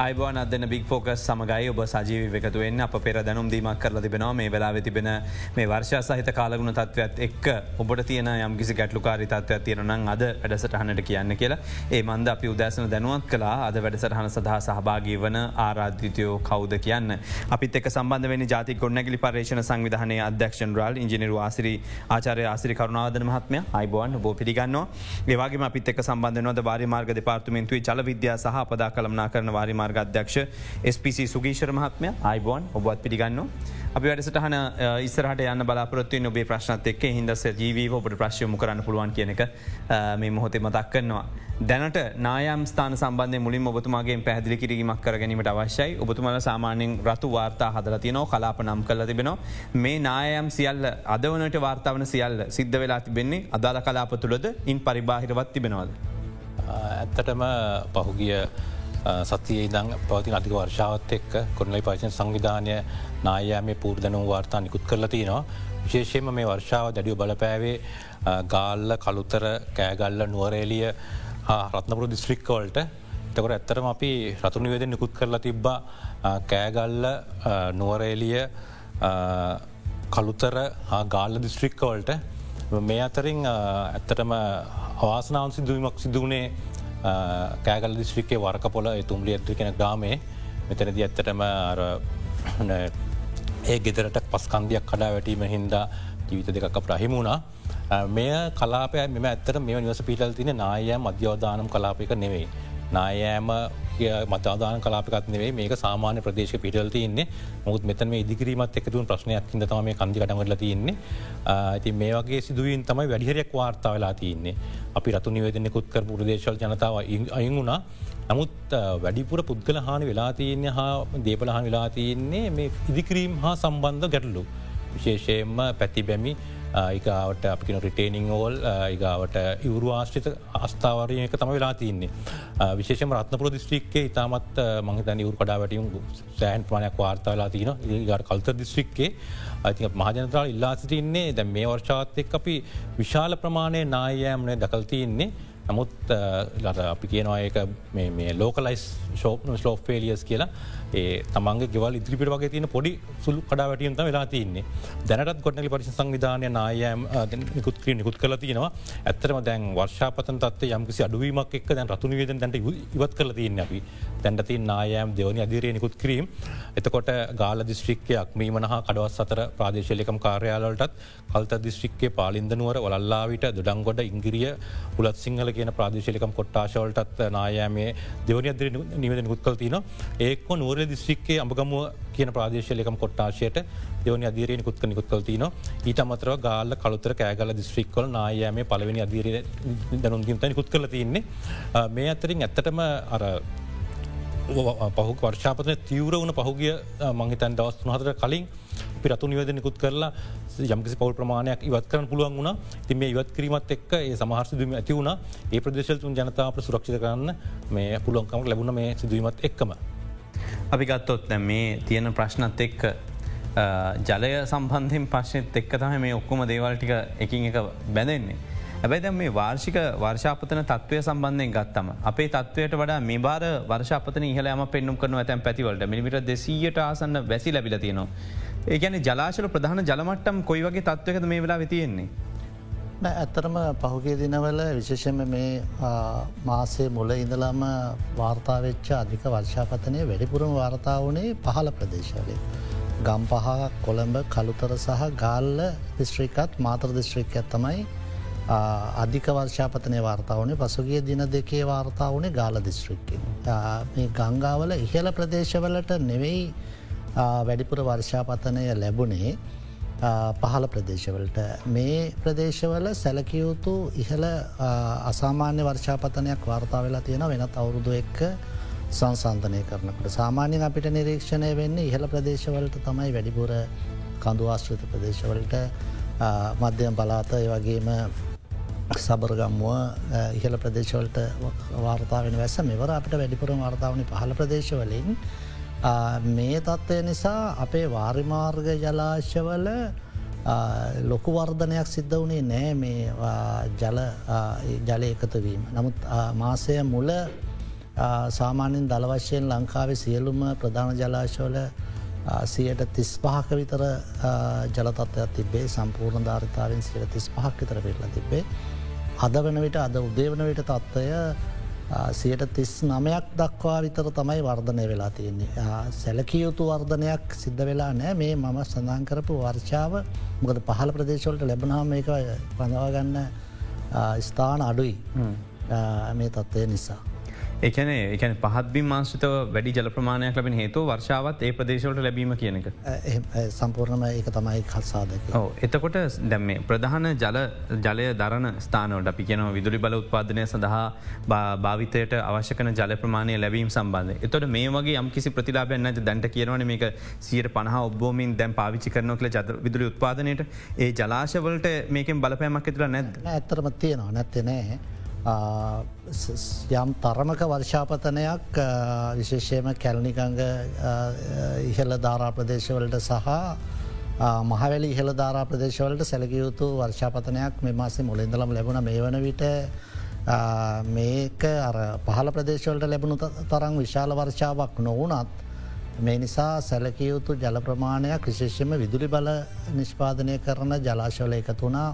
අයිබෝන් අදන බික් ෆෝකස් සමගයි ඔබ සජීව එකතුවෙන් අප පෙර දැනුම් දීමක් කරල තිබෙනවා. මේ වෙලා තිබෙන මේ වර්ෂ සහිත කාලගුණ තත්වත් එක් ඔබට තියන යම්කිසි ගැටලුකාරි තත්වයක් තියෙනනම් අද වැඩසටහනට කියන්න කියලා. ඒ මන්ද අපි උදැසන දැනුවත් කලා අද වැඩසටහන සඳහා සහභාගී වන ආරාධිතයෝ කෞද කියන්න. අපිත් එක් සම්බන්ධ වනි ජාති ගොන්නගලි පර්ේෂණ සංවිධානය අධ්‍යක්ෂන් රල් ඉජිනරු ආසිරි ආචාරය ආසිරි කරුණාවදන මහත්මය. අයිබෝන් බෝ පිළිගන්නවා. ඒවාගේ අපිත් එක් සම්බන්ධනවද වාරි මාර්ග දෙපාර්තුමෙන්තුවේ චල විද්‍යා සහ පදා කළමනා කරන වාරි මාර්ග අධ්‍යක්ෂ SPC සුගීශර මහත්මය අයිබෝන් ඔබත් පිළිගන්න. අපි වැඩසටහන ඉස්සරහට යන්න බලාපොත්තුව ඔබේ ප්‍රශ්නත් එක් හිදස ජීවී ඔබට ප්‍රශ්යමු කරන්න පුළුවන් කියනක මේ මොහොතේ මතක් කරනවා. දැනට නායම් ස්ථාන සම්බන්ධය මුලින් ඔබතුමාගේ පැහදිලි කිරීමක් කර ගැනීමට අවශ්‍යයි ඔබතුමල සාමානෙන් රතු වාර්තා හදලතිනෝ කලාප නම් කල තිබෙනවා මේ නායම් සියල්ල අදවනට වාර්තාවන සියල්ල සිද්ධ වෙලා තිබෙන්නේ අදාළ කලාප තුළද ඉන් පරිබාහිරවත් තිබෙනවාද. ඇත්තටම පහුගිය සතියේ ඉදං පවතින අධික වර්ෂාවත් එක් කොරනලයි පාචන සංවිධානය නායෑමේ පූර්ධනුව වාර්තා නිකුත් කරලති නවා. විශේෂයම මේ වර්ෂාව දැඩියෝ බලපෑවේ ගාල්ල කළුතර කෑගල්ල නුවරේලිය රත්නපුර දිස්ත්‍රික්කවලට තකොට ඇත්තරම අපි රතුනිවේද නිකුත් කරලා තිබ්බා. කෑගල්ල නුවරේලිය කළුතර ගාල්ල දිස්ත්‍රික්කවලට මේ අතරින් ඇත්තටම අවාසනාවන් සිදුවීමක් සිදුවනේ කෑගල දිස්ත්‍රික්කේ වර්ක පොල තුම්ලි ඇත්තු කෙන ගාමේ මෙතනද ඇත්තටම ඒ ගෙදරට පස්කන්දයක් කඩා වැටීම හින්දා ජීවිත දෙකක් ප්‍රහිමුණා. මෙය කලාපය මෙම ඇත්තට මෙ නිවස පිටල් තින නායෑම් අධ්‍යවධානම් කලාපයක නෙවෙයි. නායෑම මතාදාන කලාපකත් නෙවේ මේක සාමාන්‍ය ප්‍රදේශ පිටල් තියන්නේ. මුත් මෙතන ඉදිකිරීමත් එකතුන් ප්‍රශ්නයක් ඉද තම මේ කන්දි කටමටල තියන්නේ. ඇති මේ වගේ සිදුවීන් තමයි වැඩිහරයක් වාර්තා වෙලා තියන්නේ. අපි රතු නිවේදනෙකුත් කර පුරදේශල් ජනතාව අයින් වුණා. නමුත් වැඩිපුර පුද්ගල හානි වෙලා තියන්නේ හා දේපලහන් වෙලා තියන්නේ මේ ඉදිකිරීම් හා සම්බන්ධ ගැටලු. විශේෂයෙන්ම පැති බැමි ඒකාවට අපින රිටේනිං ඕල් ඒගාවට ඉවරු ආශ්‍රිත අස්ථාවරයක තම වෙලා තියන්නේ. විශේෂම රත්නපුර දිස්ත්‍රික්කේ ඉතාමත් මහිතන ඉවරු කඩා වැටියුම් සෑහන් ප්‍රමාණයක් වාර්තාවලා තියන ඒගට කල්ත දිස්ත්‍රික්කේ අති මහජනතරාල ඉල්ලා සිටින්නේ. දැ මේ වර්ෂාත්තෙක් අපි විශාල ප්‍රමාණය නායෑම්නය දකල්තියන්නේ නමුත් ලට අපි කියනවා ඒක ලෝකලයිස් ශෝප් ස්ලෝප් පේලියස් කියලා. ඒ තමන්ගේ ගෙවල් ඉදිරිපිට වගේ තියෙන පොඩි සුළු කඩාවැටියන්ත වෙලා තියන්නේ. දැනටත් ගොඩනලි පරිසි සංවිධානය නායම් නිකුත් කිය නිකුත් කල තියෙනවා. ඇත්තරම දැන් වර්ෂාපතන් තත්ව යම්කිසි අඩුවීමක් එක් දැන් රතුන වේද දැට ඉවත් කල තියන්න අපි. දැන්ටති නායම් දෙවනි අදිරය නිකුත් කිරීම. එතකොට ගාල දිස්ත්‍රික්කයක් මීමනහා කඩවස් අතර ප්‍රාදේශලිකම් කාර්යාලටත් කල්ත දිස්ත්‍රික්කේ පාලින්දනුවර ඔලල්ලාවිට දුඩංගොඩ ඉංගිරිය උලත් සිංහල කියන ප්‍රාදේශලිකම් කොට්ටාශවලටත් නායමේ දෙවනි අදර නිවද නිකුත්කල් තින ඒක්ම නුවර දිස්ත්‍රික්කේ අඹගමුව කියන ප්‍රාදේශලකම් කොට්ටාශයට දෙවනි අදීරය නිකුත්ක නිකුත්කල් තින ඊට අමතරව ගාල කළුතර කෑගල දිස්ත්‍රික්කොල් නායමේ පලවෙනි අදීර දැනුන්ගින්ත නිකුත් කල තින්නේ මේ අතරින් ඇත්තටම අර පහු වර්ෂාපතන තීවර වන පහුගිය මංහිතන් දවස් හතර කලින් පිරතු නිවද නිකුත් කරලා යම්කිසි පවල් ප්‍රමාණයක් ඉවත් කරන පුළුවන් වුණ ති මේ ඉවත් කිරීමත් එක් ඒ සමහර්සිදුවීම ඇති වුණ ඒ ප්‍රදේශල්තුන් ජනතාවට සුරක්ෂිත කරන්න මේ පුළුවන්කමට ලැබුණ මේ සිදුවීමත් එක්කම. අපි ගත්තොත් නැ මේ තියෙන ප්‍රශ්නත් එක්ක ජලය සම්බන්ධයෙන් පශ්නත් එක්ක තහ මේ ඔක්කොම දේවල්ටික එකින් එක බැඳෙන්නේ. ඇබැයි දැ මේ වාර්ෂික වර්ෂාපතන තත්වය සම්බන්ධයෙන් ගත්තම අපේ තත්වයට වඩා මේ බාර වර්ෂාපතන ඉහලම පෙන්නුම් කරන ඇතැන් පැතිවලට මිනිට දෙසීයට ආසන්න වැසි ලැබිල තියෙනවා. ඒගැන ජලාශල ප්‍රධාන ජලමට්ටම් කොයි වගේ තත්වයකද මේ වෙලා වෙතියෙන්නේ. ඇත්තරම පහුගේ දිනවල විශේෂම මේ මාසේ මුල ඉඳලම වාර්තාවෙච්ච අධික වර්ෂාපතනය වැඩිපුරම වාර්තාවනේ පහල ප්‍රදේශවලේ. ගම් පහ කොළඹ කළුතර සහ ගාල්ල දිස්ත්‍රිකත් මාතර දිස්ත්‍රික් ඇත්තමයි අධික වර්ෂාපතනය වාර්තාවනේ පසුගිය දින දෙකේ වාර්තාවනේ ගාල දිස්ත්‍රික්කින්. මේ ගංගාවල ඉහල ප්‍රදේශවලට නෙවෙයි වැඩිපුර වර්ෂාපතනය ලැබුණේ පහළ ප්‍රදේශවලට මේ ප්‍රදේශවල සැලකයුතු ඉහළ අසාමාන්‍ය වර්ෂාපතනයක් වාර්තා වෙලා තියෙන වෙනත් අවුරුදු එක්ක සංසන්ධනය කරනකට සාමාන්‍යෙන් අපිට නිරීක්ෂණය වෙන්නේ ඉහළ ප්‍රදේශවලට තමයි වැඩිපුර කඳුවාශ්‍රත ප්‍රදේශවලට මධ්‍යම පලාත වගේම සබරගම්මුව ඉහල ප්‍රදේශවලට වාර්තාාවෙන වැස මෙවර අපට වැඩිපුර වාර්තාවනි පහල ප්‍රදේශවලින් මේ තත්ත්වය නිසා අපේ වාරිමාර්ග ජලාශවල ලොකු වර්ධනයක් සිද්ධ වනේ නෑ මේ ජල ජල එකතුවීම. නමුත් මාසය මුල සාමාන්‍යෙන් දළ වශයෙන් ලංකාවේ සියලුම ප්‍රධාන ජලාශවල සියට තිස් පහක විතර ජලතත්වයක් තිබේ සම්පූර්ණ ධාරිතාවෙන් සියට තිස් පහක් විතර පෙටල තිබේ. අද වන විට අද උදේවන විට තත්ත්වය සියට තිස් නමයක් දක්වා විතර තමයි වර්ධනය වෙලා තියෙන්නේ. සැලකියයුතු වර්ධනයක් සිද්ධ වෙලා නෑ මේ මම සඳහන් කරපු වර්ෂාව මොකද පහල ප්‍රදේශවලට ලැබනාම එක පඳවාගන්න ස්ථාන අඩුයි මේ තත්ත්වය නිසා. එකන එකන පහත්බි මාංශත වැඩි ජල ප්‍රමාණයක් ලබෙන හේතු වර්ෂාවත් ඒ ප්‍රදේශවලට ලැබීම කියනක. සම්පූර්ණම ඒක තමයි කත්සාදක. එතකොට දැම්ම ප්‍රධාන ජල ජලය දරන ස්ථානවට අපි කියන විදුලි බල උත්පාදනය සඳහා භාවිතයට අවශ්‍යකන ජල ප්‍රමාණය ලැබීම සම්බන්ධ. එතොට මේ වගේ යම් කිසි ප්‍රතිලාබයන්න දැන්ට කියනවන මේක සියට පහ ඔබෝමින් දැන් පාවිච්චි කරනව කළ ජත විදුලි උත්පාදනයට ඒ ජලාශවලට මේකෙන් බලපෑමක් ඇතුල නැද ඇත්තරම තියෙනවා නැත්තනෑ. යම් තරමක වර්ෂාපතනයක් විශේෂයම කැල්නිකංග ඉහල ධාරා ප්‍රදේශවලට සහ මහවැලි ඉහල ධාරා ප්‍රදේශවලට සැලකයුතු වර්ෂාපතනයක් මෙමසේ මුලින්දලම් ලැබුණ මේ වන විට මේක පහල ප්‍රදේශවලට ලැබුණු තරම් විශාල වර්ෂාවක් නොවනත් මේ නිසා සැලකයුතු ජල ප්‍රමාණයක් විශේෂම විදුලි බල නිෂ්පාදනය කරන ජලාශවල එකතුනා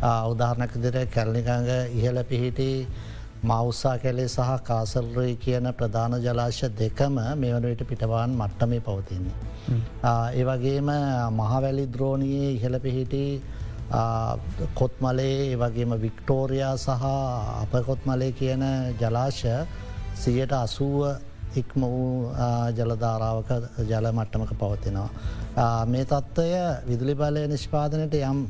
උදාහරණක දිර කැල්නිකංග ඉහල පිහිටි මවස්සා කැලේ සහ කාසල්රී කියන ප්‍රධාන ජලාශ දෙකම මේ වනට පිටවාන් මට්ටමේ පවතින්නේ. ඒවගේම මහවැලි ද්‍රෝණයේ ඉහල පිහිටි කොත්මලේ වගේම වික්ටෝරයා සහ අපකොත්මලේ කියන ජලාශ සියට අසුව ඉක්ම වූ ජලධාරාවක ජල මට්ටමක පවතිනවා. මේ තත්ත්වය විදුලි බලය නිෂ්පාදනයට යම්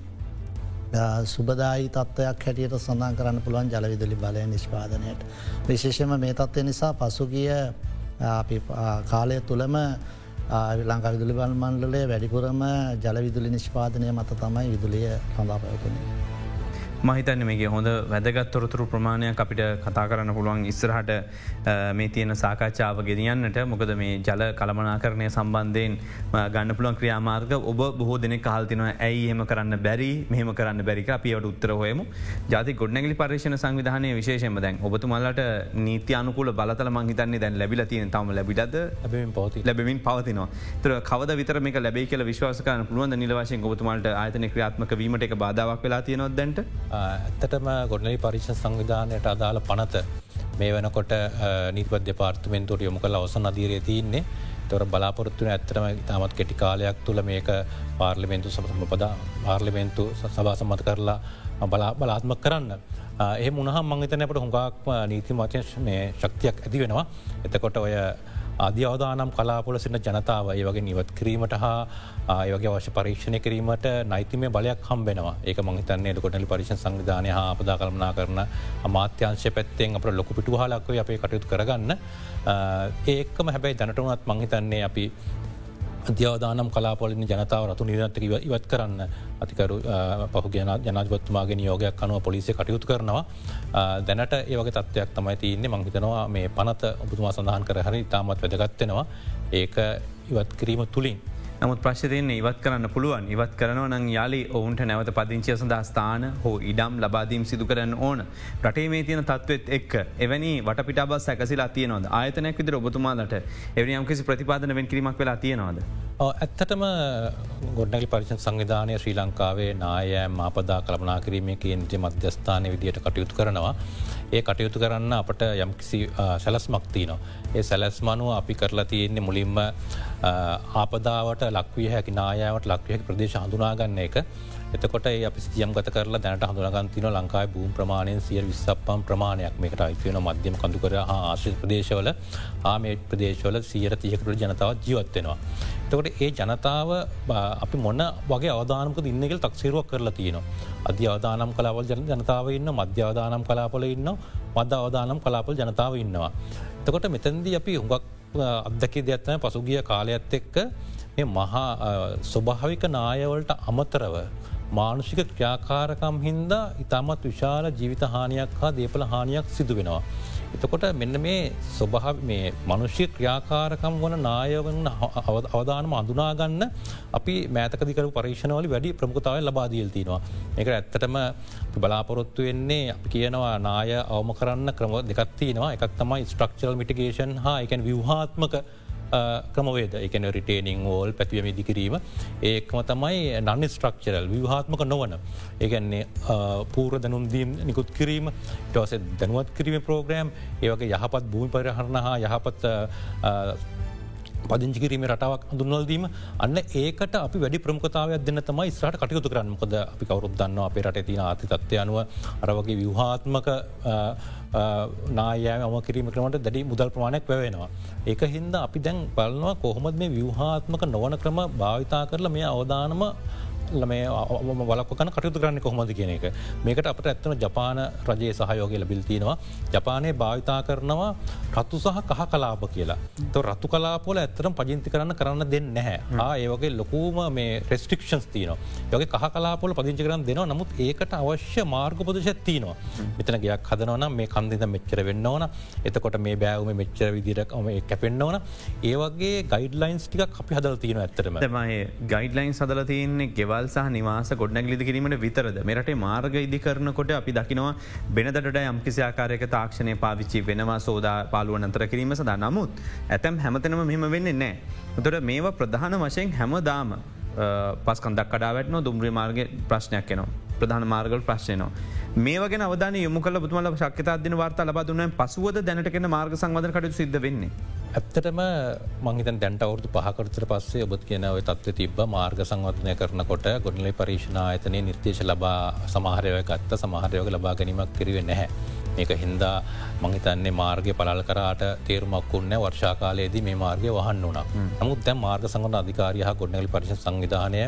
සුබදායි තත්ත්වයක් හැටියට සඳන් කරන්න පුළුවන් ජලවිදුලි බලය නිෂ්පාදනයට. විශේෂම මේ තත්වය නිසා පසුගිය කාලය තුළම ලංකා විදුලි බල් මණ්ඩලේ වැඩිපුරම ජලවිදුලි නිෂ්පාදනය මත තමයි විදුලිය හඳා පැවතුනේ. මහිතන්න මේගේ හොඳ වැදගත් තොරතුරු ප්‍රමාණයක් අපිට කතා කරන්න පුළුවන් ඉස්සරහට මේ තියෙන සාකච්ඡාව ගෙනියන්නට. මොකද මේ ජල කළමනාකරණය සම්බන්ධයෙන් ගන්න පුළුවන් ක්‍රියාමාර්ග ඔබ බොහෝ දෙනෙ කහල්තිනව ඇයි එම කරන්න බැරි? මෙහම කරන්න බැරික අපියට උත්තර හොයමු. ජාති ගොඩනැගලි පර්ේෂණ සංවිධානය විශේෂම දැන් ඔබතුමල්ලට නීති අනුකූල බලතල මංහිතන්නේ දැන් ලැබිල තියෙන තම ලැබිලද? ලැබමින් පවති. ලැබමින් පවතිනවා. තර කවද විතර මේ ලැබේ කියල විශ්වාසකන පුළුවන් නිලවශයෙන් ඔබතුමල්ට ආයතන ක්‍රියාත්මක වීමට එක බාධාවක් වෙලා තියෙනොත්දැන්ට ඇත්තටම ගොඩනලි පරික්ෂ සංවිධානයට අදාළ පනත මේ වෙනකොට නීතිපද්‍ය පාර්තමෙන්තුවට යොමු කළ අවසන් අදීරය තියන්නේ තොර බලාපොරත්තුන ඇත්තරම ඉතාමත් කෙටි කාලයක් තුළ මේක පාර්ලිමෙන්තු සමසම පදා පාර්ලිමෙන්තු සභාසමත කරලා බලා බලාත්ම කරන්න. ඒ මුණහම් මංගතනයට හොඟක්ම නීති මචය ශක්තියක් ඇති වෙනවා. එතකොට ඔය අධ්‍ය අවදානම් කලාපොල සිට ජනතාව ඒ වගේ නිවත් කිරීමට හා ආයවගේ වශ පරීක්ෂණය කිරීමට නයිතිමේ බලයක් හම්බෙනවා. ඒක මහිතන්නේ කොටලි පරිශ සංවිධානය හා අපදා කළමනා කරන අමාත්‍යංශ පැත්තෙන් අප ලොකු පිටුහලක්ව අපේ කටයුතු කරගන්න. ඒකම හැබැයි දැනටුනත් මංහිතන්නේ අපි අධ්‍යවදානම් කලාපොලින් ජනතාව රතු නිරත්තක ඉවත් කරන්න. අතිකරු පහුගෙන ජනජත්තුමාගේ යෝගයක් අනුව පොලිසිය කටයුතු කරනවා. දැනට ඒවගේ තත්වයක් තමයි තියන්නේ. මංහිතනවා මේ පනත ඔබතුමා සඳහන් කර හරි තාමත් වැදගත්තෙනවා ඒක ඉවත් කිරීම තුළින් නමුත් ප්‍රශ්තියන ඉවත් කරන්න පුළුවන් ඉවත් කරනව නං යාලි ඔවුන්ට නැවත පදිංචිය සඳහා ස්ථාන හෝ ඉඩම් ලබාදීම් සිදු කරන්න ඕන රටේ මේ තියන තත්වත් එක් එවැනි වට පිටබ සැකසිලා තියනවද ආයතනයක් විදිර ඔබතුමාලට එවනි යම්කිසි ප්‍රතිපාදන වෙන් කිරීමක් වෙලා තියෙනවාද. ඇත්තටම ගොඩනැලි පරිෂන් සංවිධානය ශ්‍රී ලංකාවේ නායෑම් ආපදා කළමනා කිරීමේ කේන්ද්‍ර මධ්‍යස්ථානය විදියට කටයුතු කරනවා. ඒ කටයුතු කරන්න අපට යම්කිසි සැලස්මක්තිනවා. ඒ සැලස්මනුව අපි කරලා තියෙන්නේ මුලින්ම ආපදාවට ලක්විය හැකි නායාවට ලක්විය ප්‍රදේශ හඳුනාගන්න එක එතකොට අපි සියම් ගත කරලා දැනට හඳුනගන්තින ලංකායි භූම් ප්‍රමාණයෙන් සිය විස්සපම් ප්‍රමාණයක් මේකට අයිතියන මධ්‍යම කඳුකර ආශ්‍ර ප්‍රදේශවල ආමේට් ප්‍රදේශවල සියර තියකට ජනතාව ජීවත්වෙනවා. එතකොට ඒ ජනතාව අපි මොන්න වගේ අවධානමක ඉන්නගෙල් තක්සිරුවක් කරලා තියෙනවා. අධ්‍ය අවධානම් කලාවල් ජන ජනතාව ඉන්න මධ්‍යාවධානම් කලාපල ඉන්න මද අවධානම් කලාපල් ජනතාව ඉන්නවා. එතකොට මෙතැන්දී අපි හුඟක් අත්දකි දෙයක්ත්තන පසුගිය කාලයක්ත් එක්ක මේ මහා ස්වභාවික නායවලට අමතරව මානුෂික ක්‍රියාකාරකම් හින්දා ඉතාමත් විශාල ජීවිත හානියක් හා දේපල හානියක් සිදු වෙනවා. එතකොට මෙන්න මේ ස්වභාව මේ මනුෂ්‍ය ක්‍රියාකාරකම් වන නායවන අවධානම අඳුනාගන්න අපි මෑතකදිකරු පරීක්ෂණවල වැඩි ප්‍රමුඛතාව ලබාදීල්තිනවා. එක ඇත්තටම බලාපොරොත්තු වෙන්නේ අපි කියනවා නාය අවම කරන්න ක්‍රම දෙකත්තිනවා එකක් තමයි ස්ට්‍රක්චල් මිටිගේෂන් හා එකන් විවහාත්මක ක්‍රමවේද එකන රිටේනිං ෝල් පැතිවම ඉදිකිරීම ඒකම තමයි නන්න ස්ට්‍රක්චරල් විවාහත්මක නොවන. ඒගැන්නේ පූර දැනුම්දීම් නිකුත් කිරීම ටස දැනුවත් කිරීම ප්‍රෝග්‍රෑම් ඒවගේ යහපත් භූමි පරිහරණ හා යහපත් පදිංචි කිරීම රටාවක් හඳුන්වල්දීම අන්න ඒකට අපි වැඩි ප්‍රමුඛතාවයක් දෙන්න තමයි ස්රට කටයුතු කරන්න. කොද අපි කවරුත් දන්න අපේ රට තින ආතිතත්වය අනුව අරවගේ විවහාත්මක නායෑම අම කිරීම ක්‍රමට දැඩි මුදල් ප්‍රමාණයක් වැවෙනවා. ඒක හින්ද අපි දැන් බලනවා කොහොමද මේ විවහාත්මක නොවන ක්‍රම භාවිතා කරලා මේ අවධානම මේ වලක්කන කටයුතු කරන්න කොහොමද කියන එක. මේකට අපට ඇත්තන ජපාන රජයේ සහයෝගය ලබිල්තිනවා ජපානය භාවිතා කරනවා රත්තු සහ කහ කලාප කියලා. ත රත්තු කලාපොල ඇත්තරම් පජින්ති කරන්න කරන්න දෙන්න නැහැ. ඒවගේ ලොකූම මේ රෙස්ටික්ෂන්ස් තියන යගේ කහ කලාපොල පදිංචි කරන්න දෙනවා. නමුත් ඒකට අවශ්‍ය මාර්ග පදශත්තිනවා මෙතන ගයක් හදනවන මේ කන්දිද මෙච්චර වෙන්න ඕන. එතකොට මේ බෑවම මෙච්චර විදිරක්ම කැපෙන්න්න ඕන. ඒවගේ ගයිඩලයින්ස් ටික අපි හදල් තියෙන ඇත්තරම මයි ගයිඩලයින් සදල තියන්නේ ගෙව ගෙවල් සහ නිවාස ගොඩනැගලිදි කිරීමට විතරද මෙරටේ මාර්ග ඉදි කරනකොට අපි දකිනවා බෙනදට යම්කිසියාකාරයක තාක්ෂණය පාවිච්චි වෙනවා සෝදා පාලුව නතර කිරීම සඳ නමුත් ඇතැම් හැමතනම මෙහෙම වෙන්නේ නෑ. උතට මේවා ප්‍රධාන වශයෙන් හැමදාම පස් කන්දක් කඩාවැටන දුම්්‍රී මාර්ග ප්‍රශ්නයක් එනවා. ප්‍රධාන මාර්ගල් ප්‍රශ්නයනවා. මේවගෙන අවධාන යොමු කල බුතුමල ශක්්‍යතාදන වාර්තා ලබදුන පසුවද දැනටකෙන මාර්ග සංවධ කටු සිද්ධ වෙන්නේ. ඇත්තටම මංහිත දැන්ට අවුදු පහකරතර පස්සේ ඔබත් කියනව තත්ව තිබ මාර්ග සංවර්ධනය කරනකොට ගොඩලි පරීක්ෂණ ආයතනය නිර්දේශ ලබා සමහරයව ගත්ත සමහරයෝග ලබා ගැනීමක් කිරවෙ නැහැ. ඒක හින්දා මංහිතන්නේ මාර්ගය පලල් කරට තේරුමක් වන්න වර්ෂාකාලයේදී මේ මාර්ගය වහන්න වන නමුත් දැ මාර්ග සංගන අධිකාරය ගොඩනල් පරිශ සංවිධානය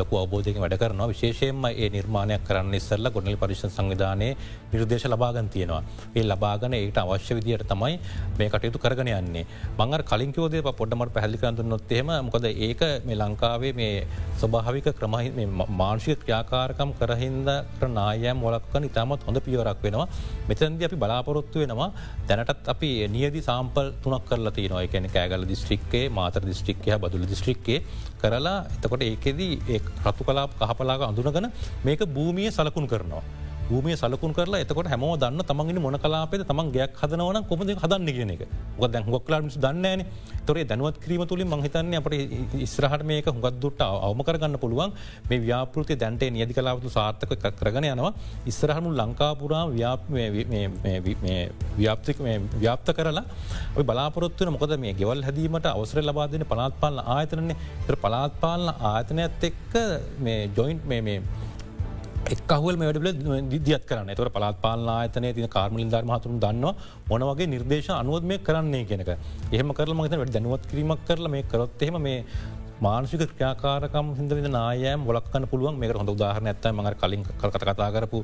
ලොකු අවබෝධයක වැඩ කරනවා. විශේෂයෙන්ම ඒ නිර්මාණයක් කරන්න ඉස්සල්ල ගොඩනල් පරිශ සංවිධානය නිර්දේශ ලබාගන් තියෙනවා. ඒ ලබාගන ඒට අවශ්‍ය විදියට තමයි මේ කටයුතු කරගෙන යන්නේ. මංගර කලින්කෝදය පොඩ්ඩමට පැහලිකන්තු නොත්තේම මොකද ඒක මේ ලංකාවේ මේ ස්වභාවික ක්‍රමහි මාංශික ක්‍රියාකාරකම් කරහින්ද නායම් මොලක්කන ඉතාමත් හොඳ පියවරක් වෙනවා. මෙතන්ද අපි බලාපොරොත්තු වෙනවා දැනටත් අපි නියදි සාම්පල් තුනක් කරලා තියනවා එකන කෑගල දිස්ත්‍රික්කේ මාතර දිස්ත්‍රික්කය බදුල දිස්ත්‍රික්කේ කරලා එතකොට ඒකෙදී ඒ රතු කලාප කහපලාග අඳුනගන මේක භූමිය සලකුණු කරනවා. භූමිය සලකුන් කරලා එතකොට හැමෝ දන්න තමන්ගෙන මොන කලාපේ තමන් ගයක් හදනවන කොමද හදන්න කියන එක ො. දැන් හොක්ලා මිස් දන්නන තොරේ දැනුවත් කිරීම තුළින් මහිතන්නේ අපට ඉස්රහට මේක හුගත්දුට අවම කරගන්න පුළුවන්. මේ ව්‍යාපෘති දැන්ටේ නියදි කලාවතු සාර්ථක කරගෙන යනවා. ඉස්රහනු ලංකාපුරා ව්‍යාප්තික ව්‍යාප්ත කරලා බලාපොරත්වන මොකද මේ ගෙවල් හැදීමට අවසර ලබාදන පලාත්පාලන ආයතනන්නේ පලාත්පාලන ආයතනයත් එක්ක මේ ජොයින්ට් මේ එක්හුවල් වැඩබල දිදියත් කරන්න. තොර පලාත් පාලන ආයතනය තින කාර්මලින් ධර්මහතුරු දන්න මොනවගේ නිර්දේශ අනුවද මේ කරන්නේ කෙනක එහම කරල මත වැඩ දැනුවත් කිරීමක් කරල මේ කරොත්හෙම මේ මානසික ක්‍රියාකාරකම් හිද විද නායෑම් ොලක්කන්න පුළුවන්. මේ හොඳ උදාහරන ඇත්ත ම කලින් කල්කට කතා කරපු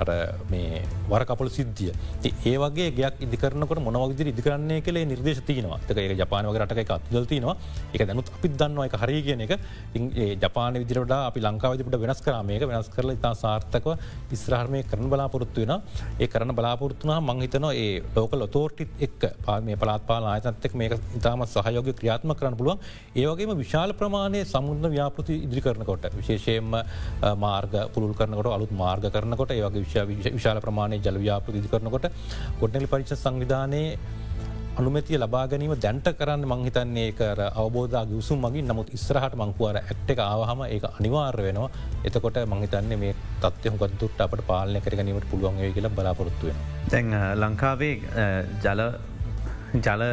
අර මේ වරකපොල සිද්ධිය. ඒ වගේ ගයක් ඉදිකරනකට මොනවගදි ඉදිකරන්නේ කළේ නිර්දේශ තියනවා. ඒක ජපානවග රටක එක අත්දල්තිනවා එක දැනුත් අපිත් දන්නවා එක හරි කියන එක. ජපාන විදිරට අපි ලංකාවදිට වෙනස් කරමයක වෙනස් කරල ඉතා සාර්ථකව ඉස්්‍රහර්මය කරන බලාපොරොත්තු වෙන ඒ කරන බලාපොරත්තුනා මංහිතනවා ඒ ලෝකල් ඔතෝටිත් එක් පාම පලාත් පාල ආයතන්තෙක් මේක ඉතාම සහයෝග ක්‍රියාත්ම කරන්න පුළුවන්. ඒවගේම විශාල විශාල ප්‍රමාණය සමුන්න ව්‍යාපෘති ඉදිරි කරනකොට විශේෂයෙන්ම මාර්ග පුළල් කරනකොට අලුත් මාර්ග කරනකොට ඒවගේ විශාල ප්‍රමාණය ජල ව්‍යාපෘති ඉදි කරනකොට ගොඩ්නලි පරිච සංවිධානයේ අනුමැතිය ලබා ගැනීම දැන්ට කරන්න මංහිතන්නේ කර අවබෝධ ගියසුම් මගින් නමුත් ඉස්රහට මංකුවර ඇට්ට එක ආවහම ඒ අනිවාර් වෙනවා එතකොට මංහිතන්නේ මේ තත්ය හොගත්තුට අපට පාලනය කර ගැනීමට පුළුවන් වේ කියලා බලාපොරොත්තුවෙන. තැන් ලංකාවේ ජල ජල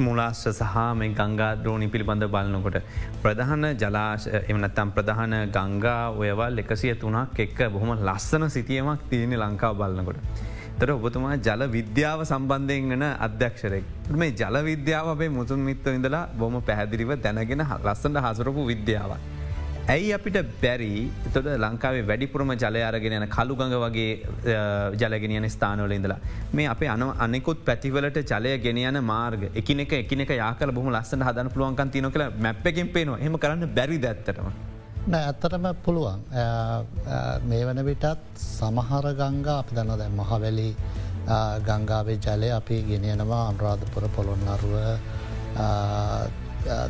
මුලාශ්‍ර සහ මේ ගංගා ද්‍රෝණි පිළිබඳ බලන්නකොට. ප්‍රධාන ජලාශ එමනත්තම් ප්‍රධාන ගංගා ඔයවල් එකසිය තුනක් එක්ක බොහොම ලස්සන සිතියමක් තියෙන ලංකාව බලන්නකොට. තර ඔබතුමා ජල විද්‍යාව සම්බන්ධයෙන් වන අධ්‍යක්ෂරෙක්. මේ ජල විද්‍යාව අපේ මුතුන් මිත්ත ඉඳලා බොම පැහැදිරිව දැනගෙන ලස්සට හසරපු විද්‍යාවක්. ඇයි අපිට බැරි තොද ලංකාවේ වැඩිපුරම ජලය අරගෙන යන කළුගඟ වගේ ජලගෙනයන ස්ථානවල ඉඳලා. මේ අප අන අනෙකුත් පැතිවලට ජලය ගෙනයන මාර්ග එකනෙක එකනෙක යාකල බොහම ලස්සන හදන පුළුවන්කන් තියන කළ මැප්පකින් පේනවා හෙම කරන්න බැරි දැත්තටම. නෑ ඇත්තටම පුළුවන් මේ වන විටත් සමහර ගංගා අපි දන්න දැ මහවැලි ගංගාවේ ජලය අපි ගෙනියනවා අනුරාධපුර පොළොන්නරුව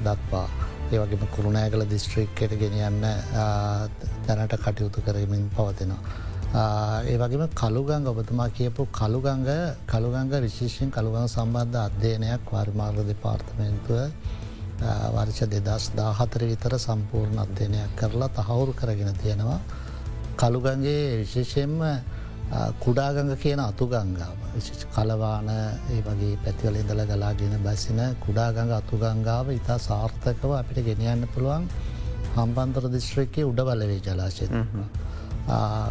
දක්වා ඒවගේම කුරුණෑගල දිස්ත්‍රික්කට ගෙනියන්න තැනට කටයුතු කරමින් පවතිනවා. ඒ වගේම කළුගංග ඔබතුමා කියපු කළුගංග කළුගංග විශේෂෙන් කළුගං සම්බන්ධ අධ්‍යයනයක් වාර්මාර්ග දෙපාර්තමේන්තුව වර්ෂ දෙදස් දාහතර විතර සම්පූර්ණ අධ්‍යයනයක් කරලා තහවුරු කරගෙන තියෙනවා. කළුගන්ගේ විශේෂයෙන්ම කුඩාගඟ කියන අතුගංගාව. කලවාන ඒ වගේ පැතිවල ඉඳල ගලාගෙන බැසින කුඩාගඟ අතුගංගාව ඉතා සාර්ථකව අපිට ගෙනියන්න පුළුවන් හම්බන්තර දිශ්‍රිකයේ උඩ බලවේ ජලාශය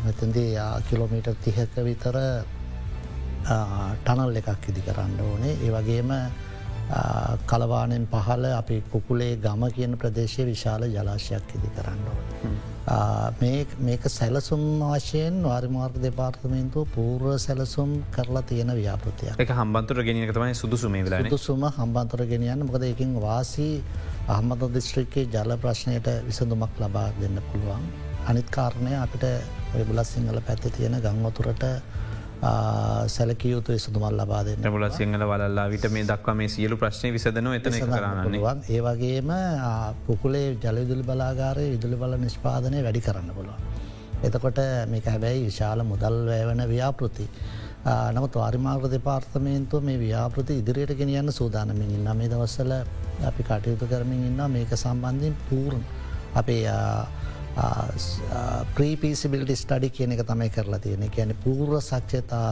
මෙතන්දී කිලෝමීට තිහක විතර ටනල් එකක් ඉදි කරන්න ඕනේ. ඒ වගේම කලවානෙන් පහල අපි කුකුලේ ගම කියන ප්‍රදේශය විශාල ජලාශයක් ඉදි කරන්න ඕන. මේක සැලසුම් වශයෙන් වාරිමාර්ග දෙපාර්තමේන්තුව පූර්ව සැලසුම් කරලා තියෙන ව්‍යාපෘතිය එක හම්බන්තුර ගෙනියක තමයි සුදුසුමේ වෙලා සුම හම්බන්තර ගෙනියන්න. මොකද එකින් වාසී අහමද දිස්ත්‍රික්කේ ජල ප්‍රශ්නයට විසඳුමක් ලබා දෙන්න පුළුවන්. අනිත් කාරණය අපිට ඔයබුලස් සිංහල පැත්ති තියෙන ගංවතුරට සැලකිය යුතු සුදුමල් ලබා දෙන්න. මුල සිංහල වලල්ලා විට මේ දක්වා මේ සියලු ප්‍රශ්නය විසදන එතන කරන්න ඒ වගේම පුකුලේ ජලවිදුලි බලාගාරය විදුලි බල නිෂ්පාදනය වැඩි කරන්න පුළුවන්. එතකොට මේක හැබැයි විශාල මුදල් වැෑවන ව්‍යාපෘති. නමුත් වාරිමාර්ග දෙපාර්තමේන්තුව මේ ව්‍යාපෘති ඉදිරියට ගෙනියන්න සූදානමින් ඉන්න මේ දවස්සල අපි කටයුතු කරමින් ඉන්න මේක සම්බන්ධින් පූර්ණ අපේ ප්‍රීපිසිබිලිටි ස්ටඩි කියන එක තමයි කරලා තියෙන කියන පූර්ව සක්්‍යතා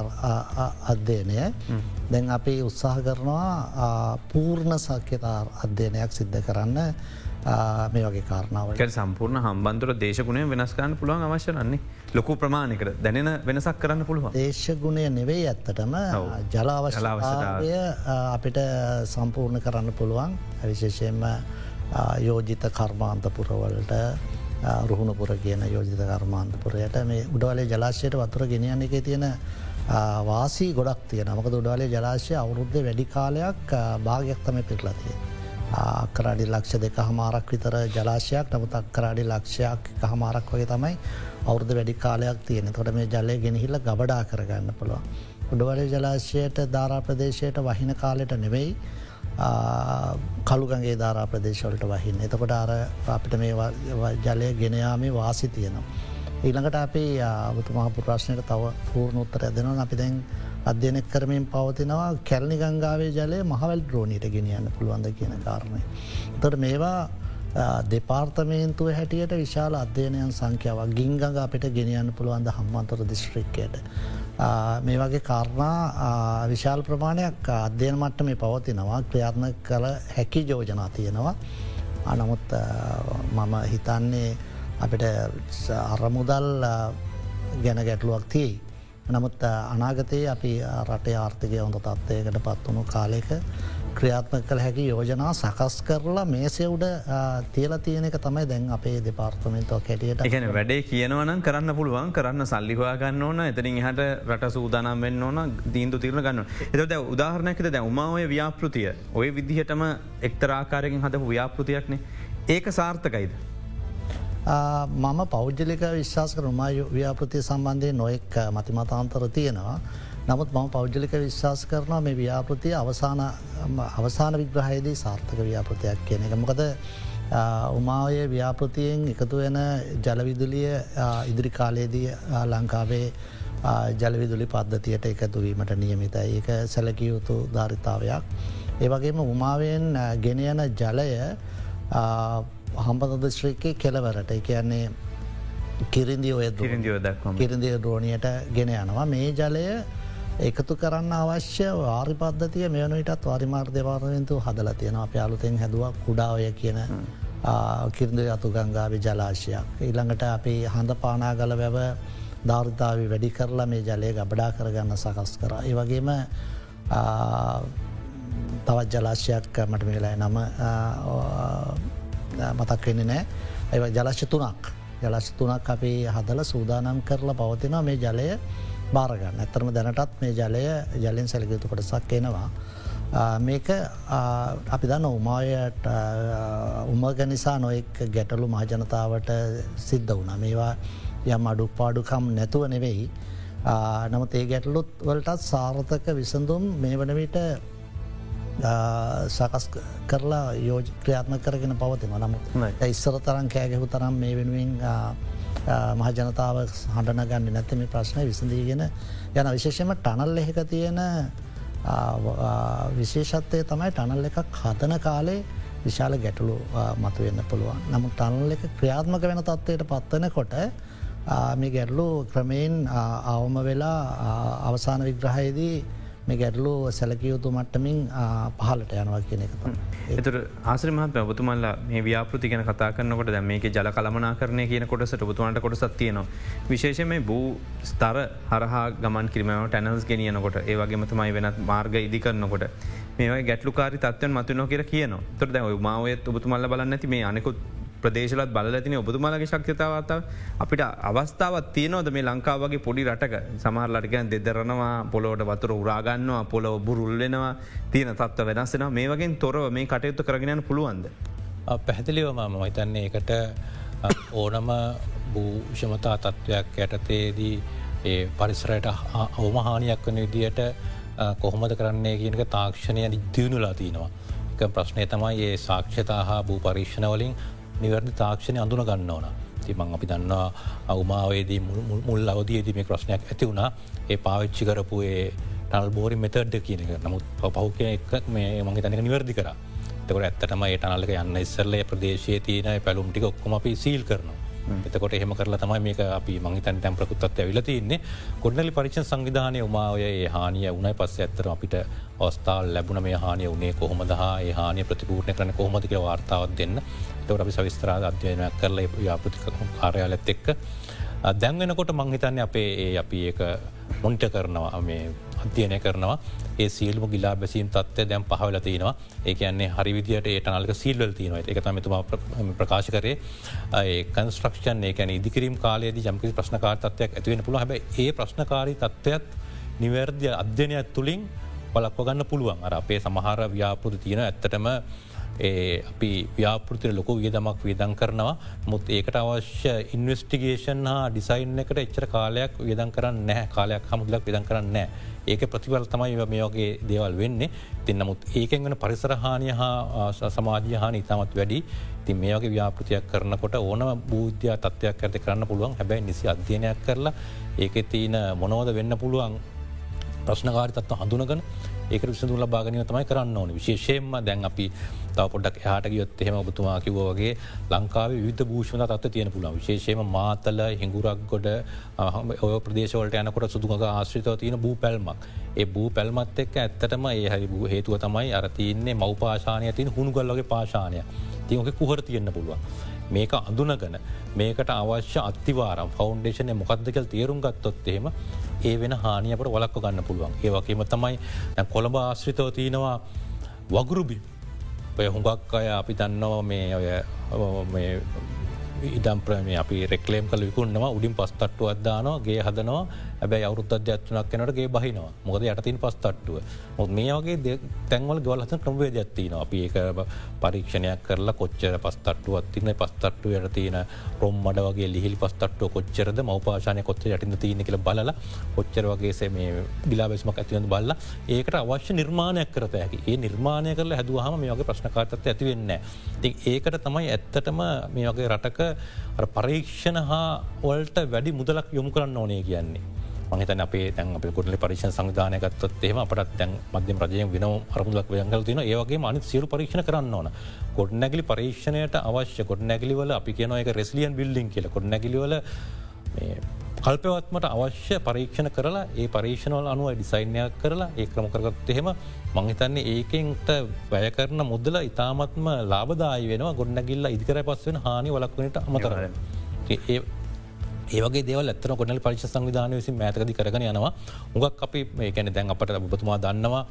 අධ්‍යයනය. දැන් අපි උත්සාහ කරනවා පූර්ණ සක්්‍යතා අධ්‍යයනයක් සිද්ධ කරන්න. මේ වගේ කාරණාව සම්පූර්ණ හම්බන්තුර දේශගුණය වෙනස්කාන්න පුළුවන් අවශ්‍යරන්නේ ලොකු ප්‍රමාණයකට දැනෙන වෙනසක් කරන්න පුළුවන්. දේශගුණය නෙවෙයි ඇත්තටම. ජලාවශලාවශතාවය අපිට සම්පූර්ණ කරන්න පුළුවන්. විශේෂයෙන්ම යෝජිත කර්මාන්තපුරවලට රුහුණපුර කියන යෝජිත කර්මාන්තපුරයට මේ උඩවලේ ජලාශයට වතුර ගෙනයන්න එක තියෙන වාසී ගොඩක් තිය නමක උඩවලේ ජලාශය අවුරුද්ධ වැඩි කාලයක් භාගයක් තම පිටලතිය. අක්කරඩි ලක්ෂ දෙක හමාරක් විතර ජලාශයක් නමුත් අක්කරඩි ලක්ෂයක් හමාරක් වගේ තමයි අවුරද වැඩි කාලයක් තියෙන තොට මේ ජලය ගෙනහිල්ල ගබඩා කරගන්න පුළුවන්. උඩවලේ ජලාශයට ධාරා ප්‍රදේශයට වහින කාලෙට නෙවෙයි කළුගගේ ධාරා ප්‍රදේශවලට වහින්න. එතකොට අර අපිට මේ ජලය ගෙනයාමේ වාසි තියනවා. ඊළඟට අපේ අවතුමා පුරශ්නයට තව පූර්ණ උත්තර ඇදෙනවා අපි දැන් අධ්‍යනක් කරමින් පවතිනවා කැල්නි ගංගාවේ ජලය මහවල් ද්‍රෝණීට ගෙනියන්න පුළුවන්ද කියන කාරණය. තොට මේවා දෙපාර්තමේන්තුව හැටියට විශාල අධ්‍යයනයන් සංඛ්‍යාවක් ගිංගඟ අපිට ගෙනියන්න පුළුවන්ද හම්මන්තර දිස්ත්‍රික්කයට. මේ වගේ කාරණා විශාල් ප්‍රමාණයක් අධ්‍යයන මට්ට මේ පවතිනවා ක්‍රියාත්ම කළ හැකි යෝජනා තියෙනවා. අනමුත් මම හිතන්නේ අපිට අරමුදල් ගැන ගැටලුවක් තියයි. නමුත් අනාගතයේ අපි රටේ ආර්ථකය හොඳ තත්ත්වයකට පත්වුණු කාලෙක ක්‍රියාත්ම කළ හැකි යෝජනා සකස් කරලා මේසෙවුඩ තියල තියනක තමයි දැන් අපේ දෙපාර්තමෙන්තව කැටියට එකන වැඩේ කියනවනම් කරන්න පුළුවන් කරන්න සල්ලිවා ගන්න ඕන එතරින් හට රට සූදානම් වෙන්න ඕන දීන්තු තිරණ ගන්න එත දැ උදාහරණයකද දැ උමාවය ව්‍යාපෘතිය ඔය විදිහටම එක්තරාකාරයෙන් හදපු ව්‍යාපෘතියක්නේ ඒක සාර්ථකයිද. මම පෞද්ජලික විශ්වාස කරුමා ව්‍යාපෘතිය සම්බන්ධය නොෙක් මතිමතාන්තර තියෙනවා. නමුත් මම පෞද්ජලික විශ්වාස කරනවා මේ ව්‍යාපෘතිය අවසාන අවසාන විග්‍රහයේදී සාර්ථක ව්‍යාපෘතියක් කියන එක. මොකද උමාය ව්‍යාපෘතියෙන් එකතු වෙන ජලවිදුලිය ඉදිරි කාලයේදී ලංකාවේ ජලවිදුලි පද්ධතියට එකතුවීමට නියමිතයි. ඒක සැලකිය යුතු ධාරිතාවයක්. ඒවගේම උමාවෙන් ගෙනයන ජලය හම්බද ශ්‍රීකයේ කෙලවරට කියන්නේ කිරින්දි ඔය කිරින්දිය ද්‍රෝණයට ගෙන යනවා. මේ ජලය එකතු කරන්න අවශ්‍ය වාරි පද්ධතිය මෙයනටත් වාරිමාර් දෙවාරවෙන්තු හදල තියෙන අප අලුතෙන් හැදුවක් කුඩාවය කියන කිරිඳ අතු ගංගාවි ජලාශයක්. ඊළඟට අපි හඳ පානාගල වැව ධර්තාව වැඩි කරලා මේ ජලය ගබඩා කරගන්න සකස් කර. ඒ වගේම තවත් ජලාශයක් මට මේලා නම මතක් වෙන්නේ නෑ ඇ ජලශ තුනක් ජලශ තුනක් අපි හදල සූදානම් කරලා පවතිනවා මේ ජලය බාරගන්න ඇතරම දැනටත් මේ ජලය ජලින් සැලකයුතු කොටසක් එනවා. මේක අපි දන්න උමායට උමග නිසා නොෙක් ගැටලු මහජනතාවට සිද්ධ වුණ. මේවා යම් අඩු පාඩුකම් නැතුව නෙවෙයි. නමුත් ඒ ගැටලුත් වලටත් සාර්ථක විසඳුම් මේ වන විට සකස් කරලා යෝජ ක්‍රියාත්ම කරගෙන පවතිම නමුත් ඉස්සර තරන් කෑගෙහු තරම් මේ වෙනුවෙන් මහජනතාව හඬන ගන්න නැත්තම ප්‍රශ්නය විසඳීගෙන යන විශේෂම ටනල් එහෙක තියෙන විශේෂත්වය තමයි ටනල් එකක් හදන කාලේ විශාල ගැටලු මතුවෙන්න පුළුවන්. නමුත් ටනල් එක ක්‍රියාත්මක වෙන තත්වයට පත්වන කොට මේ ගැටලු ක්‍රමයෙන් අවම වෙලා අවසාන විග්‍රහයේදී මේ ගැටලු සැලකයුතු මට්ටමින් පහලට යනවා කියන එක. එතුර ආශ්‍රමහත් ඔබතුමල්ලා මේ ව්‍යාපෘති ගැන කතා කරනකොට දැ මේක ජල කළමනා කරනය කියන කොටසට ඔබතුවන්ට කොටසත් තියනවා. විශේෂම බූ ස්තර හරහා ගමන් කිරීම ටැනල්ස් ගෙනියනකොට ඒවගේමතුමයි වෙනත් මාර්ග ඉදි කරනකොට මේ ගැටලුකාරි තත්වයන් මතුනෝ කිය කියන තොර දැ මාවත් ඔබතුමල්ල බලන්න ඇති මේ අනෙකුත් ප්‍රදේශලත් බලතින ඔබතුමාලගේ ශක්්‍යතාවත අපිට අවස්ථාවත් තියනවද මේ ලංකාවගේ පොඩි රටක සමහරලටිකන් දෙදරනවා පොලොට වතුර උරාගන්නවා පොලො බුරුල්ලෙනවා තියෙන තත්ව වෙනස්සෙන මේ වගේ තොරව මේ කටයුතු කරගෙනන පුළුවන්ද. පැහැදිලිවම මහිතන්නේ එකට ඕනම භූෂමතා තත්ත්වයක් යටතේදී ඒ පරිසරයට අවමහානියක් වන විදියට කොහොමද කරන්නේ කියනක තාක්ෂණය දියුණුලා තියනවා. ප්‍රශ්නය තමයි ඒ සාක්ෂතා හා භූ පරීක්ෂණවලින් නිවැරදි තාක්ෂණය අඳුන ගන්න ඕන. තිමං අපි දන්නවා අවමාවේදී මුල් අවදයේදී මේ ප්‍රශ්නයක් ඇති වුණා ඒ පාවිච්චි කරපු ඒ ටල් බෝරි මෙතඩ්ඩ කියන එක නමුත් පහුක එක් මේ මගේ තනක නිවැරදි කර තකට ඇත්තටම ඒ අනලක යන්න ඉස්සරලේ ප්‍රදේශය තියන පැළුම්ටි ඔක්කොම අපි සීල් කරනවා. එතකොට එහෙම කරලා තමයි මේක අපි මංහිතන් තැම් ප්‍රකුත්තත් ඇවිල තින්නේ ගොඩනලි පරිච සංවිධානය උමාවය ඒ හානිය උනයි පස්ස ඇත්තර අපිට ඔස්ථාල් ලැබුණ මේ හානිය උනේ කොහොමදහ ඒ හානිය ප්‍රතිපූර්ණය කරන කොහොමතික වාර්තාවත් දෙන්න. තවට අපි සවිස්තරාද අධ්‍යයනයක් කරලා යාපෘතික කාරයාලත් එක්ක. දැන්වෙනකොට මංහිතන්නේ අපේ ඒ අපි ඒක මොන්ට කරනවා මේ අධ්‍යයනය කරනවා. ඒ සියල්ම ගිලා බැසීම් තත්වය දැම් පහවල තියනවා ඒකන්නේ හරි විදිට ඒ නල්ක සිල්වල් තියනවා එක තමතුම ප්‍රකාශ කරේ. කන්ස්ට්‍රක්ෂන් ඒකැන ඉදිකිරීම් කාලයේද ජම්කිසි ප්‍රශ්නකාර තත්වයක් ඇතිවෙන පුළ හැබ ඒ ප්‍රශ්නකාරී තත්ත්වයත් නිවැර්දිය අධ්‍යනයක් තුළින් බලක්ව ගන්න පුළුවන්. අර අපේ සමහර ව්‍යාපෘති තියෙන ඇත්තටම ඒ අපි ව්‍යාපෘතිය ලොක වියදමක් වියදන් කරනවා. මුත් ඒකට අවශ්‍ය ඉන්වස්ටිගේෂන් හා ඩිසයින් එකට එච්චර කාලයක් වියදන් කරන්න නෑ කාලයක් හමුදලක් විදන් කරන්න නෑ ඒක ප්‍රතිවල් තමයි මේ වගේ දේවල් වෙන්නේ. තින් නමුත් ඒකෙන් වන පරිසරහානය හා සමාජය හාන ඉතාමත් වැඩි. ති මේ වගේ ව්‍යාපෘතියක් කරනකොට ඕනම බූද්‍ය තත්වයක් ඇති කරන්න පුළුවන්. හැබැයි නිසි අධ්‍යයනයක් කරලා ඒක තියන මොනවද වෙන්න පුළුවන් ප්‍රශ්නකාරි තත්ව හඳුනගන ඒක විසඳුල භාගනය තමයි කරන්න ඕන. විශේෂයෙන්ම දැන් අපි තව පොඩක් හට ගියොත් එහෙම ඔබතුමා කිවෝගේ ලංකාව විධ භූෂණ තත්ව තියෙන පුළන් විශේෂයම මාතල හිඟුරක් ගොඩ ඔය ප්‍රදේශවලට යනකොට සුදුග ආශ්‍රිතව තියෙන භූ පැල්මක්. ඒ භූ පැල්මත් එක්ක ඇත්තටම ඒ හරි භූ හේතුව තමයි අරතියන්නේ මව් පාශානය තින් හුණුගල්ලගේ පාශානය තියක කුහර තියෙන්න්න පුළුවන්. මේක අඳුනගන මේකට අවශ්‍ය අත්තිවාරම් ෆෞන්ඩේෂනය මොකක්දකල් තේරුම් ගත්තොත් එහෙම ඒ වෙන හානියකට වලක්ව ගන්න පුළුවන්. ඒවගේම තමයි කොළඹ ආශ්‍රිතව තියෙනවා වගුරුබි ඔය හුඟක් අය අපි දන්නවා මේ ඔය ඉඩම් ප්‍රම අපි රෙක්ලේම් කල විකුන්නවා උඩින් පස්තට්ටු අදදානවා ගේ හදනවා. ඇබැයි අවුත් අධ්‍යත්නක් කනටගේ බහිනවා. මොකද යටතින් පස්තට්ටුව මොත් මේ වගේ තැන්වල ගවල්හත ක්‍රමවේ ඇත්තින අපි ඒක පරීක්ෂණයක් කරලා කොච්චර පස්තට්ටුව අත්තින පස්තට්ටු යට තියෙන රොම් මඩ වගේ ලිහිල් පස්තට්ටුව කොච්චරද මවපාශනය කොච්ච යටින තියන කියල බල කොච්චර වගේ මේ බිලාබෙස්මක් ඇතිවද බල්ල ඒකට අවශ්‍ය නිර්මාණයක් කරත ඇකි ඒ නිර්මාණය කරල හැදවාහම මේ වගේ ප්‍රශ්නකාතත් ඇතිවෙන්න ති ඒකට තමයි ඇත්තටම මේ වගේ රටක පරීක්ෂණ හා ඔල්ට වැඩි මුදලක් යොමු කරන්න ඕනේ කියන්නේ. මහිතන අපේ තැන් අප කොටල පරික්ෂ සංවිධානයකත්තත් එෙම අපට තැන් මධ්‍යම රජයෙන් වෙන අරමුදක් වයගල තින ඒවගේ මනි සිරු පරීක්ෂණ කරන්න ඕන. ගොඩ නැගලි පරීක්ෂණයට අවශ්‍ය ගොඩ නැගලිවල අපි කියන එක රෙස්ලියන් බිල්ලින් කියල. ගොඩ නැගලිවල කල්පවත්මට අවශ්‍ය පරීක්ෂණ කරලා ඒ පරීක්ෂණවල අනුව ඩිසයින්යක් කරලා ඒ ක්‍රම කරගත් එහෙම මංහිතන්නේ ඒකෙන්ට වැය කරන මුදල ඉතාමත්ම ලාබදායි වෙන ගොඩනැගිල්ල ඉදිකර පස් වෙන හානි වලක්වනට අමතරන්න. ඒවගේ දෙව ඇත්තන ගොඩල් පරිශ සංවිධානය විසින් මෑතකදි කරන යනවා. උගක් අපි මේ කැන දැන් අපට ඔබතුමා දන්නවා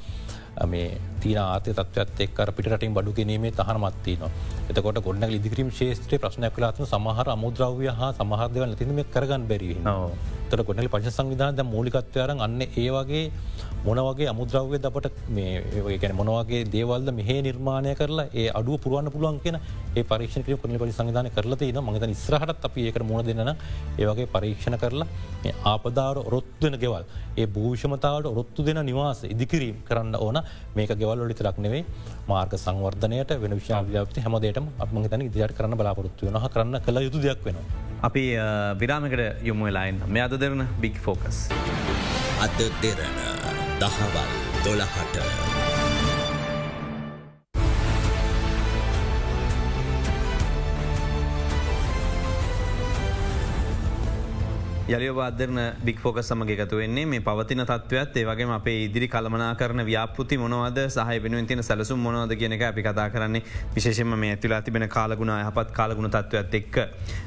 මේ තින ආතය තත්වත් එක්කර පිටටින් බඩු ගැනීමේ තහනමත්ති න එතකොට ගොඩ ලිදිකිරීම ශේත්‍රය ප්‍රශ්නයක් කලාත්ම සමහර අමුද්‍රව්‍ය හා සමහරදව තිනම කරගන්න බැරි තර ගොඩලි පච සංවිධානද මූලිකත්වයරන් අන්න ඒ වගේ මොනවගේ අමුද්‍රව්‍ය දපට මේ ගැන මොනවගේ දේවල්ද මෙහේ නිර්මාණය කරලා ඒ අඩුව පුරුවන්න පුළුවන් කියෙන ඒ පරීක්ෂණ කිය කොනි පලි සංවිධාන කරලති න මගත ඉස්රහට අපි ඒකට මුණ දෙන්න ඒවගේ පරීක්ෂණ කරලා ආපදාර ඔරොත්වෙන ගෙවල් ඒ භූෂමතාවට ඔරොත්තු දෙන නිවාස ඉදිකිරීම් කරන්න ඕන මේක ගෙවල් ොලිත රක්නෙවේ මාර්ග සංවර්ධනයට වෙන විශාවි්‍යාපති හැමදේට අපම තන ඉදිරියට කරන්න බලාපොරොත්තු වන කරන්න කළ යුතු දෙයක් වෙනවා. අපි විරාමකට යොමු වෙලායින් මේ අද දෙරන බික් ෆෝකස්. අද දෙරන දහවල් දොළහට. යලියවාදරන බික් ෆෝක සමග එකතු වෙන්නේ මේ පවතින තත්වත් ඒවගේ අපේ ඉදිරි කළමනා කරන ව්‍යාපෘති මොනවද සහ වෙනුවෙන් තින සැලසුම් මොනවද කියන එක අපි කතා කරන්නේ. විශේෂම මේ ඇතුලා තිබෙන කාලගුණ යහපත් කාලගුණ තත්වත් එක්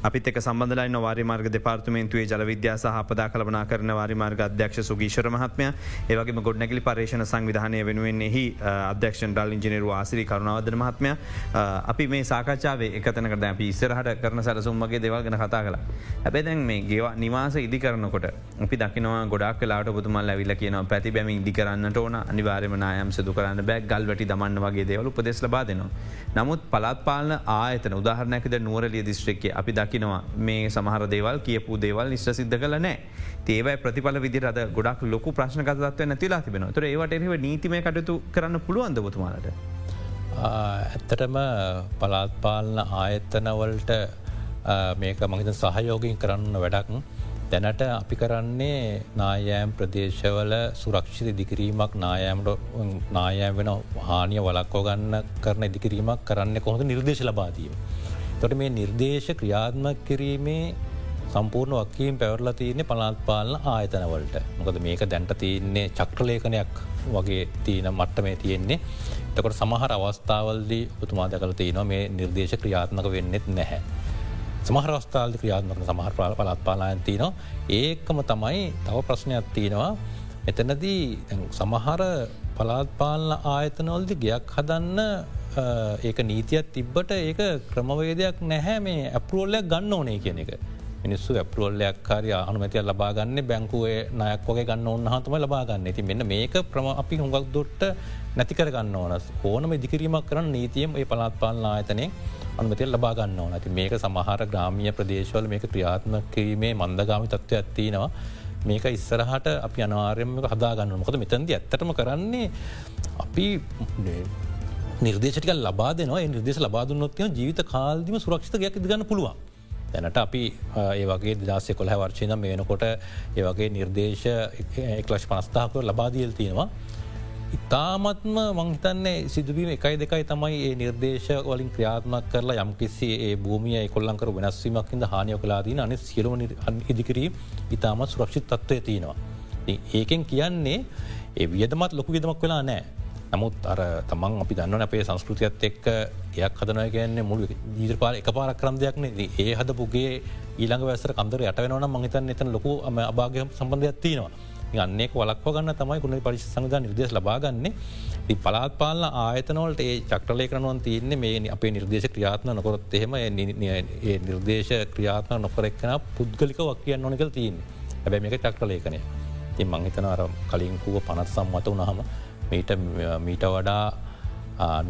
අපිත් එක සබඳලයි වාරි මාර්ග දෙපාර්තමේන්තුවේ ජල විද්‍යා සහ අපදා කළමනා කරන වාරි මාර්ග අධ්‍යක්ෂ සුගීශර මහත්මය. ඒවගේ ගොඩනැගලි පර්ේෂණ සංවිධානය වෙනුවෙන් එහි අධ්‍යක්ෂන් ඩල් ඉජිනරු ආසිරි කරුණාවදන මහත්මය. අපි මේ සාකච්ඡාවේ එකතනකට අපි ඉස්සරහට කරන සැලසුම්මගේ දෙවල්ගෙන කතා කලා හැබැදැන් මේ ගෙවා නිවා නිවාස ඉදි කරනකොට අපි දකිනවා ගොඩක් කලාට පුතුමල් ඇවිල කියන පැති බැම ඉදි කරන්නට ඕන අනිවාර්යම නායම් සදු කරන්න බැක් ගල් වැටි දමන්න වගේ දේවල උපදෙස් ලබාදනවා. නමුත් පලත් පාලන ආයතන උදාහරණැකද නුවරලිය දිස්ත්‍රික්කේ අපි දකිනවා මේ සමහර දේවල් කියපු දේවල් නිශ්්‍ර සිද්ධ කල නෑ ඒවයි ප්‍රතිඵල විදි රද ගොඩක් ලොකු ප්‍රශ්නකතත්ව නැතිලා තිබෙන තුර ඒවට එහව නීතිම කටයුතු කරන්න පුළුවන්ද පුතුමාලට. ඇත්තටම පලාත්පාලන ආයත්තනවලට මේක මහිත සහයෝගින් කරන්න වැඩක් දැනට අපි කරන්නේ නායෑම් ප්‍රදේශවල සුරක්ෂිත ඉදිකිරීමක් නායෑම්ට නායෑම් වෙන හානිය වලක්කෝ ගන්න කරන ඉදිකිරීමක් කරන්න කොහොඳ නිර්දේශ ලබාදීම. තොට මේ නිර්දේශ ක්‍රියාත්මක් කිරීමේ සම්පූර්ණ වක්කීම් පැවරලා තියන්නේ පලාත්පාලන ආයතනවලට මොකද මේක දැන්ට තියන්නේ චක්‍රලේඛනයක් වගේ තියන මට්ට මේ තියෙන්නේ තකොට සමහර අවස්ථාවල්දී උතුමා දැකල තියනවා මේ නිර්දේශ ක්‍රියාත්මක වෙන්නෙත් නැහැ. සමහරස්ථාල් ක්‍රියාත්මක සමහර පාල පලත් පාලායන් තියනවා. ඒකම තමයි තව ප්‍රශ්නයක් තියෙනවා. එතනදී සමහර පලාත්පාලන ආයතනොල්දි ගයක් හදන්න ඒක නීතියක් තිබ්බට ඒක ක්‍රමවේදයක් නැහැ මේ ඇපරෝල්ලයක් ගන්න ඕනේ කියන එක. මිනිස්සු ඇපරෝල්ලයක් කාරය අනුමතිය ලබාගන්න බැංකුවේ නයක් වගේ ගන්න ඔන්නහතම ලබාගන්න ඇති මෙන්න මේක ප්‍රම අපි හුඟක් දොට්ට නැතිකර ගන්න ඕනස් ඕනම ඉදිකිරීමක් කරන්න නීතියම් ඒ පලාත්පාලන ආයතනය අනුමතිය ලබාගන්න ඕන. ඇති මේක සමහර ග්‍රාමිය ප්‍රදේශවල මේක ක්‍රියාත්ම කිරීමේ මන්දගාමි තත්ත්ව ඇත්තිනවා මේක ඉස්සරහට අපි අනාරයම හදාගන්න මොකද මෙතන්ද ඇත්තටම කරන්නේ අපි නිර්දේශටික ලබා දෙනවා. නිර්දේශ ලබාදුන්නොත්ය ජීවිත කාල්දිම සුරක්ෂිත ගයක් ඉදිගන්න පුළුවන්. දැනට අපි ඒවගේ දිදාසය කොළ වර්චයන මේනකොට ඒවගේ නිර්දේශ එක්ලශ් පනස්ථාකව ලබාදියල් තියෙනවා. ඉතාමත්ම මංහිතන්නේ සිදුවීම එකයි දෙකයි තමයි ඒ නිර්දේශ වලින් ක්‍රියාත්මක් කරලා යම්කිසි ඒ භූමිය කොල්ලංකර වෙනස්වීමක්කින්ද හානිය කලාදීන අනි සියලුම ඉදිකිරීම ඉතාමත් සුරක්ෂිත තත්වය තියෙනවා. ඒකෙන් කියන්නේ ඒ වියදමත් ලොකු විදමක් වෙලා නෑ. නමුත් අර තමන් අපි දන්න අපේ සංස්කෘතියත් එක්ක එයක් හදනය කියන්නේ මුළු ජීතරපාල එක පාරක් කරම් දෙයක්න ඒ හදපුගේ ඊළඟ වැසර කන්දර යට වෙනවන මහිතන් එතන ලොකු අභාග සම්බන්ධයක් තියෙනවා. අන්නෙක් වලක්ව ගන්න තමයි කුණ පරිශ සංවිධ නිර්දේශ ලබාගන්නේ ති පලාත් පාලන ආයතනවලට ඒ චක්ටලය කරනුවන් තියන්නේ මේ අපේ නිර්දේශ ක්‍රියාත්න නොකොරොත් එහෙම නිර්දේශ ක්‍රියාත්න නොකරක්න පුද්ගලික වක් කියන්න ඕනකල් තියන්නේ. හැබැ මේක චක්ටලේකනය ති මංහිතන අර කලින්කුව පනත් සම්මත වනහම මීට මීට වඩා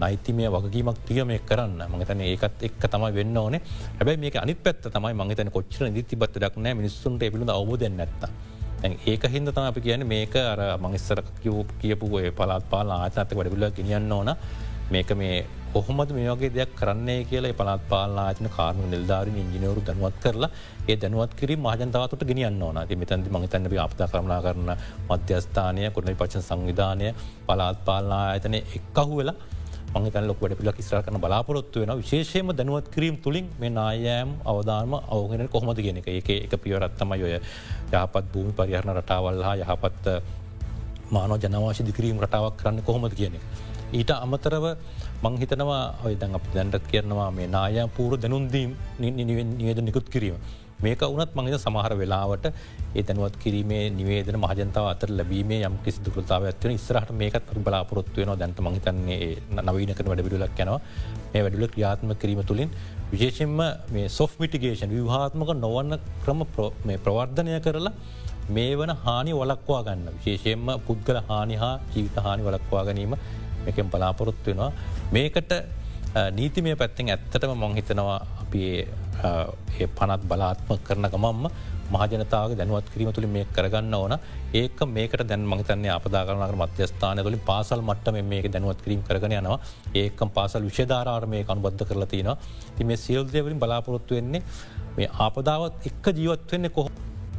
නයිතිමය වගකීමක් තිය මේ කරන්න. මගතන ඒකත් එක් තමයි වෙන්න ඕනේ. හැබයි මේ අනි පැත් තමයි මගතන කොච්චර දිති බත් දක්න මිනිස්සුන්ට එබිලු අවබෝධ නැත්තා ඒක හින්ද තම අපි කියන මේක අර මංස්සර කිව් කියපු පලාත් පාල ආතනත වැඩිබුල ගෙනියන්න ඕන. මේක මේ කොහොමද මේගේ දෙයක් කරන්නේ කියලා පලත් පාලනාචන කාරම නිල්ධාරි ඉංජිනවරු දැනුවත් කරලා ඒ දැනුවත් කිරි මහජන්තාවතට ගෙනියන්න ඕන. ති මෙතැදි මහිතන්න අපතා කරමනා කරන මධ්‍යස්ථානය කොඩනි පචන සංවිධානය පලාත් පාලනා ඇතන එක්කහු වෙලා මංතන් ලොක් වැඩ පිලක් ස්රා කන බලාපොරොත්තු වෙන විශේෂයම දැනුවත් කිරීම තුළින් මේ නායෑම් අවධානම අවගෙන කොහොමද ගෙන එක එක එක පියවරත්තම යොය යහපත් භූමි පරිහරණ රටාවල් හා යහපත් මානෝ ජනවාශි දිකිරීම රටාවක් කරන්න කොහොමද කියන එක. ඊට අමතරව මංහිතනවා ඔය දැන් අප දැන්ට කියරනවා මේ නාය පූර දැනුන්දීම් නිවෙන් නිවද නිකුත් කිරීම. මේක වනත් මඟ සමහර වෙලාවට ඒ දැනුවත් කිරීමේ නිවේදන මහජනතාව අතර ලැබීමේ යම් කිසි දුරතාව ඇත්වන ඉස්රහට මේකත් බලාපොරොත්තු වෙන දැන්ට මහිතන්නේ නවීනක වැඩිලක් යනවා. මේ වැඩිල ක්‍රියාත්ම කිරීම තුළින් විශේෂෙන්ම මේ සොෆ් මිටිගේෂන් විවාත්මක නොවන්න ක්‍රම ප්‍රවර්ධනය කරලා මේ වන හානි වලක්වා ගන්න. විශේෂයෙන්ම පුද්ගල හානි හා ජීවිත හානි වලක්වා ගැනීම එකෙන් බලාපොරොත්තු වෙනවා. මේකට නීතිමය පැත්තිෙන් ඇත්තටම මංහිතනවා අපි ඒ පනත් බලාත්ම කරන ගමම්ම මහජනතාව දැනුවත් කිරීම තුළින් මේ කරගන්න ඕන. ඒක මේකට දැන් මහිතන්නේ අපදාකරනක මධ්‍යස්ථාන තුළින් පාසල් මට්ට මේක දැනුවත් කිරීම කරගෙන යනවා. ඒකම් පාසල් විශධාරාර්මය අනුබද්ධ කරලා තින ති මේ සියල්දයවලින් බලාපොරොත්තු වෙන්නේ මේ ආපදාවත් එක් ජීවත් වෙන්නේ කොහ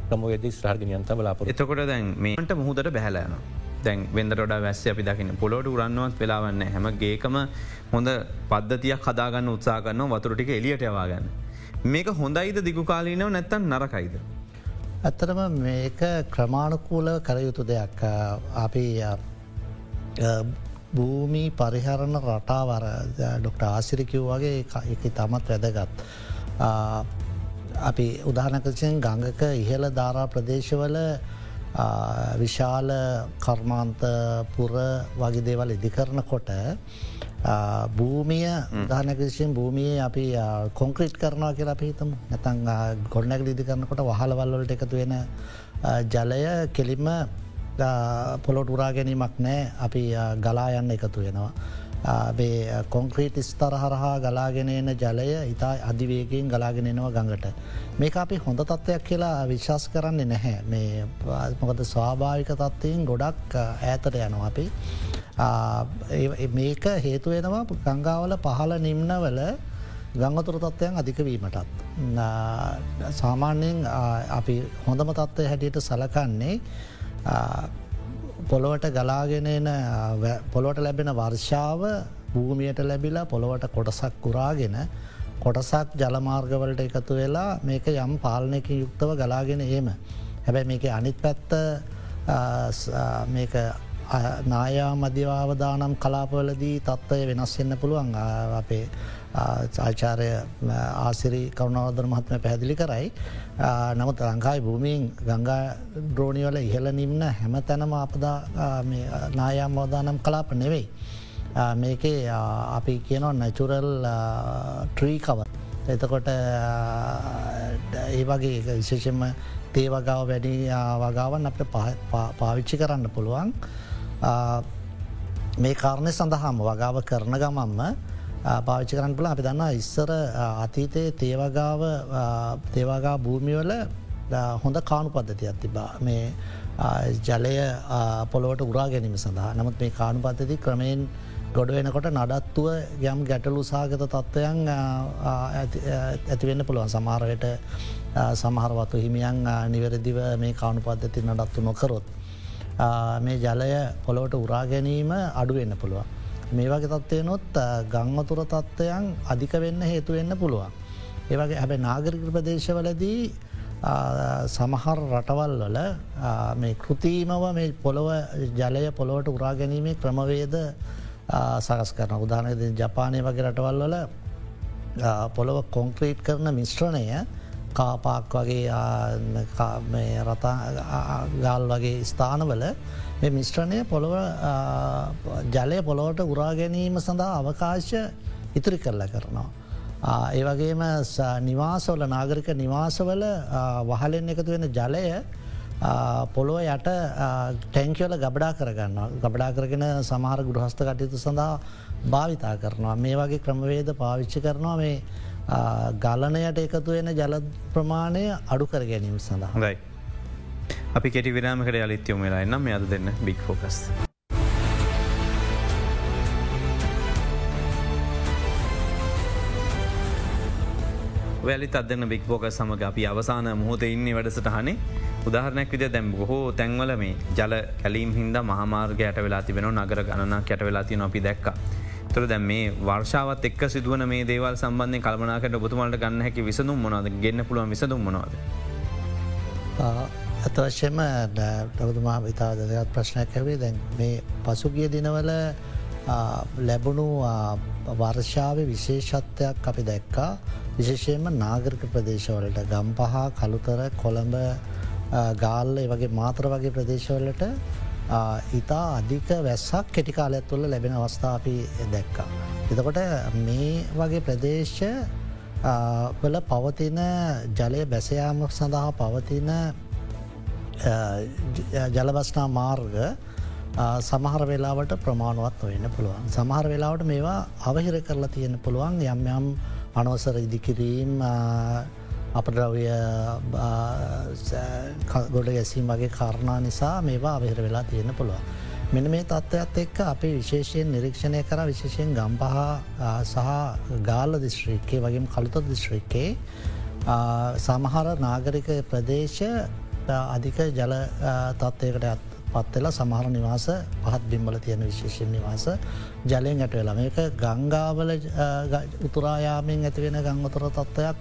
ක්‍රමවේද ස්්‍රාර්ගනයන්ත බලාපොර එතකොට දැන් මේට මුහදට බැහලයන දැන් වෙදරට වැස්ස අපි දකින්න පොලොට උරන්නවත් වෙලාවන්න හැම ගේකම හොඳ පද්ධතියක් හදාගන්න උත්සාගන්න වතුරටික එලියට යවාගන්න. මේක හොඳයිද දිගු කාලීනව නැත්තන් නරකයිද. ඇත්තරම මේක ක්‍රමාණුකූලව කරයුතු දෙයක් අපි භූමී පරිහරණ රටාවර ඩොක්ට ආසිරිකිව් වගේ එක තමත් වැදගත්. අපි උදාහනකසියෙන් ගඟක ඉහළ ධාරා ප්‍රදේශවල විශාල කර්මාන්ත පුර වගේ දේවල් ඉදිකරන කොට භූමිය ගානකසියෙන් භූමිය අපි කොංක්‍රීට් කරනවා කියලා පිහිතම නැතන් ගොඩනැක ඉදි කරනකොට වහලවල්ලට එකතු වෙන ජලය කෙලින්ම පොලොට උරා ගැනීමක් නෑ අපි ගලා යන්න එකතු වෙනවා. කොංක්‍රීට ස්තර හරහා ගලාගෙනන ජලය ඉතා අධිවේගෙන් ගලාගෙනෙනවා ගඟට. මේක අපි හොඳ තත්ත්වයක් කියලා විශ්වාස කරන්නේ නැහැ මේ මොකද ස්වාභාවික තත්වයෙන් ගොඩක් ඈතට යනවා අපි. මේක හේතුවෙනවා ගංගාවල පහල නිම්නවල ගංගතුර තත්ත්වයන් අධිකවීමටත්. සාමාන්‍යයෙන් අපි හොඳම තත්ත්වය හැටියට සලකන්නේ පොළොවට ගලාගෙනන පොළොට ලැබෙන වර්ෂාව භූමියයට ලැබිලා පොළොවට කොටසක් කුරාගෙන කොටසක් ජලමාර්ගවලට එකතු වෙලා මේක යම් පාලනයකින් යුක්තව ගලාගෙන ඒම. හැබැයි මේක අනිත් පැත්ත මේක නායා මධ්‍යවාවදානම් කලාපවලදී තත්ත්වය වෙනස් වෙන්න පුළුවන් අපේ ආචාරය ආසිරි කරුණාවදර මහත්ම පැදිලි කරයි. නමුත් ලංකායි භූමියෙන් ගංගා ද්‍රෝණිවල ඉහල නිම්න හැම තැනම අපදා නායම් මෝදානම් කලාප නෙවෙයි. මේකේ අපි කියනවා නැචුරල් ට්‍රීකව. එතකොට ඒ වගේ විශේෂෙන්ම තේ වගාව වැඩි වගාවන් අප පාවිච්චි කරන්න පුළුවන්. මේ කාරණය සඳහාම වගාව කරන ගමම්ම පාවිච්චි කරන්න පුළ අපි දන්නා ඉස්සර අතීතයේ තේවගාව තේවාගා භූමිවල හොඳ කානු පද්ධතියක් තිබා මේ ජලය පොළොවට උරා ගැනීම සඳහා නමුත් මේ කානු පද්ධති ක්‍රමයෙන් ගොඩ වෙනකොට නඩත්තුව යම් ගැටලු සාගත තත්ත්වයන් ඇතිවෙන්න පුළුවන් සමාරයට සමහරවතු හිමියන් නිවැරදිව මේ කානු පද්ධති නඩත්තු නොකරොත්. මේ ජලය පොළොවට උරා ගැනීම අඩුවෙන්න පුළුවන්. මේ වගේ තත්වයනොත් ගංවතුර තත්ත්වයන් අධික වෙන්න හේතු වෙන්න පුළුවන්. ඒවගේ හැබැ නාගරික ප්‍රදේශවලදී සමහර රටවල් වල මේ කෘතිීමව මේ පොළොව ජලය පොළොවට උරා ගැනීමේ ක්‍රමවේද සකස් කරන උදානද ජපානය වගේ රටවල් වල පොළොව කොංක්‍රීට් කරන මිශ්‍රණය කාපාක් වගේ රතා ගාල් වගේ ස්ථානවල මේ මිශ්‍රණය පොළොව ජලය පොළොවට උරා ගැනීම සඳහා අවකාශ ඉතුරි කරලා කරනවා. ඒ වගේම නිවාසවල නාගරික නිවාසවල වහලෙන් එකතු වෙන ජලය පොළොව යට ටැංකවල ගබඩා කරගන්න ගබඩා කරගෙන සමහර ගුරහස්ත කටයුතු සඳහා භාවිතා කරනවා. මේ වගේ ක්‍රමවේද පාවිච්චි කරනවා මේ ගලනයට එකතු වෙන ජල ප්‍රමාණය අඩු කර ගැනීම සඳහා. හොයි. අපි කෙටි විරාමකට අලිත්‍යයම වෙලා නම් අද දෙන්න බික් ෆෝකස්. වැලි අදන්න බික් ෝක සමඟ අපි අවසාන මුහොත ඉන්න වැඩසට හනේ උදාහරනැක් විද දැම් බොහෝ තැන්වල මේ ජල කැලීම් හින්ද මහමාර්ග යට වෙලා තිබෙන නගර ගණනක් යට වෙලාති නොපි දැක්ක. තුර දැම් මේ වර්ෂාවත් එක් සිදුවන මේ දේවල් සම්බන්ධය කල්පනාකට ඔබතුමලට ගන්න හැකි විසඳුම් මොනද ගන්න පුළුවන් විසඳුම් මොනවාද. ඇතවශ්‍යම ඩවතුමා විතා දගත් ප්‍රශ්නයක් ඇවේ දැන් මේ පසුගිය දිනවල ලැබුණු වර්ෂාව විශේෂත්වයක් අපි දැක්කා විශේෂයෙන්ම නාගරික ප්‍රදේශවලට ගම්පහ කළුතර කොළඹ ගාල්ල වගේ මාත්‍ර වගේ ප්‍රදේශවලට ඉතා අධික වැස්සක් කෙටිකාල ඇත්තුල්ල ලැබෙන අවස්ථාපි දැක්කා. එතකොට මේ වගේ ප්‍රදේශ වල පවතින ජලය බැසයාම සඳහා පවතින ජලබස්නා මාර්ග සමහර වෙලාවට ප්‍රමාණුවත් වෙන්න පුළුවන්. සමහර වෙලාවට මේවා අවහිර කරලා තියෙන පුළුවන් යම් යම් අනවසර ඉදිකිරීම් අපද්‍රවය ගොඩ ගැසීම් වගේ කාරණා නිසා මේවා අවහිර වෙලා තියෙන පුළුවන්. මෙන මේ තත්ත්වයක් එක්ක අපි විශේෂයෙන් නිරීක්ෂණය කර විශේෂයෙන් ගම්පහ සහ ගාල දිස්ත්‍රික්කේ වගේම කළුත දිස්ත්‍රික්කේ සමහර නාගරික ප්‍රදේශ අධික ජල තත්ත්වයකට පත්වෙලා සමහර නිවාස පහත් බිම්බල තියෙන විශේෂෙන් නිවාස ජලයෙන් ඇට වෙලා. මේක ගංගාවල උතුරායාමෙන් ඇතිවෙන ගංගොතර තත්ත්වයක්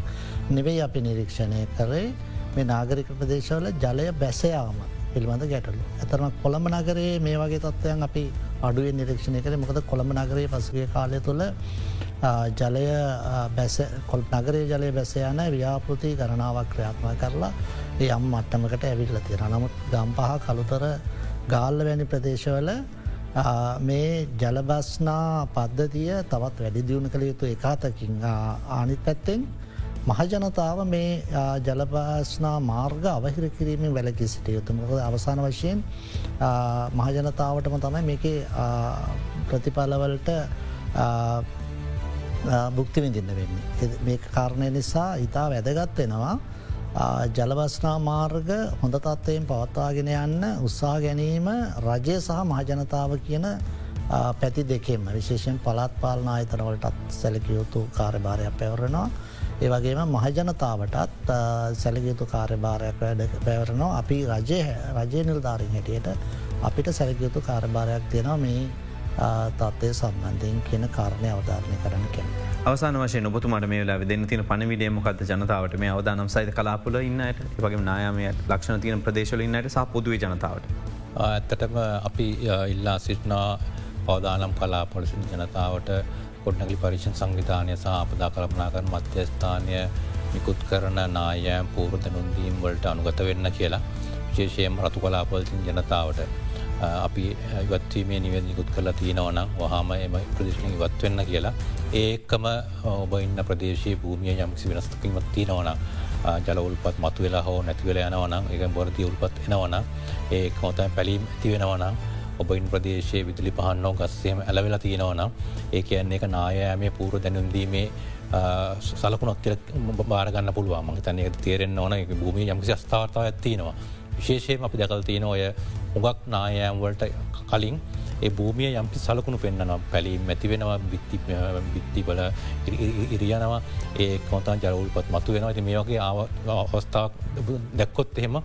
නෙවෙයි අපි නිරීක්ෂණය කරේ. මේ නාගරික ප්‍රදේශවල ජලය බැසයාම පිළිබඳ ගැටලු. ඇතරම කොළඹ නගරේ මේ වගේ තත්ත්වයන් අපි අඩුවෙන් නිරීක්ෂණය කර. මොකද කොළඹ නගරේ පසුගේ කාලය තුළ ජලය කොල් නගරේ ජලය බැසයන ව්‍යාපෘති ගණනාවක් ක්‍රියාත්ම කරලා ඒ යම් මට්ටමකට ඇවිල්ල තිර නමුත් ගම්පහ කළුතර ගාල්ල වැනි ප්‍රදේශවල මේ ජලබස්නා පද්ධතිය තවත් වැඩි දියුණු කළ යුතු එකතකින් ආනිත් පැත්තෙන් මහජනතාව මේ ජලබස්නා මාර්ග අවහිර කිරීමෙන් වැලකි සිට යුතුමක අවසාන වශයෙන් මහජනතාවටම තමයි මේක ප්‍රතිඵලවලට බුක්ති විඳින්න වෙන්නේ. මේ කාරණය නිසා ඉතා වැදගත් වෙනවා. ජලවස්නා මාර්ග හොඳ තත්ත්වයෙන් පවත්වාගෙන යන්න උත්සා ගැනීම රජය සහ මහජනතාව කියන පැති දෙකෙම විශේෂෙන් පළත් පාලන අයතනවලටත් සැලකයුතු කාර්භාරයක් පැවරෙනවා. ඒවගේම මහජනතාවටත් සැලගයුතු කාර්භාරයක් වැඩ පැවරනවා අපි රජය රජය නිල්ධාරින් හැටියට අපිට සැලකයුතු කාර්භාරයක් තියෙනවා මේ තත්වය සම්බන්ධයෙන් කියන කාරණය අවධාරණය කරන්න කැන. අවසාන වශය නොබතුමට මේ ලා දෙන්න තින පණවිඩේ මොකද ජනතාවට මේ අවදානම් සයිත කලාපුල ඉන්නට වගේ නායමය ලක්ෂණ තියන ප්‍රදේශල ඉන්නට සහ පොදුව ජනතාවට. ඇත්තටම අපි ඉල්ලා සිටනා පවදානම් කලා පොලිසින් ජනතාවට කොඩ්නගලි පරිෂන් සංවිධානය සහ අපදා කළපනා කරන මධ්‍යස්ථානය නිකුත් කරන නායෑම් පූර්ත නොන්දීම් වලට අනුගත වෙන්න කියලා විශේෂයෙන් රතු කලාපොලිසින් ජනතාවට අපි ඉවත්වීමේ නිවද නිකුත් කරලා තියෙනවනම් වහම එම ප්‍රදේශන ඉවත් වෙන්න කියලා. ඒකම ඔබ ඉන්න ප්‍රදේශයේ භූමිය යම්කිසි වෙනස්තකිමත් තියෙනවනම් ජල උල්පත් මතු වෙලා හෝ නැතිවෙල යනවනම් එක බොරති උල්පත් එනවනම් ඒ කොතයි පැලීම් ඇති වෙනවනම් ඔබයින් ප්‍රදේශයේ විදුලි පහන්නෝ ගස්සේම ඇලවෙලා තියෙනවනම් ඒ කියන්නේ එක නායෑමේ පූර දැනුන්දීමේ සලකුණොත් බාරගන්න පුළුවන්. මගේ තනක තේරෙන් ඕන. එක භූමි යම්කිසි ස්ථාවර්තාව ඇත්තිනවා විශේෂයෙන් අපි දැකල් තියෙන ඔය උගක් නායෑම්වලට කලින් ඒ භූමිය යම්පි සලකුණු පෙන්න්නනවා පැලීම් ඇති වෙනවා බිත්ති බිත්තිබල ඉරියනවා ඒ කොතන් ජරවල්පත් මතු වෙනවා. ඇති මේ වගේ අවස්ථාවක් දැක්කොත් එහෙම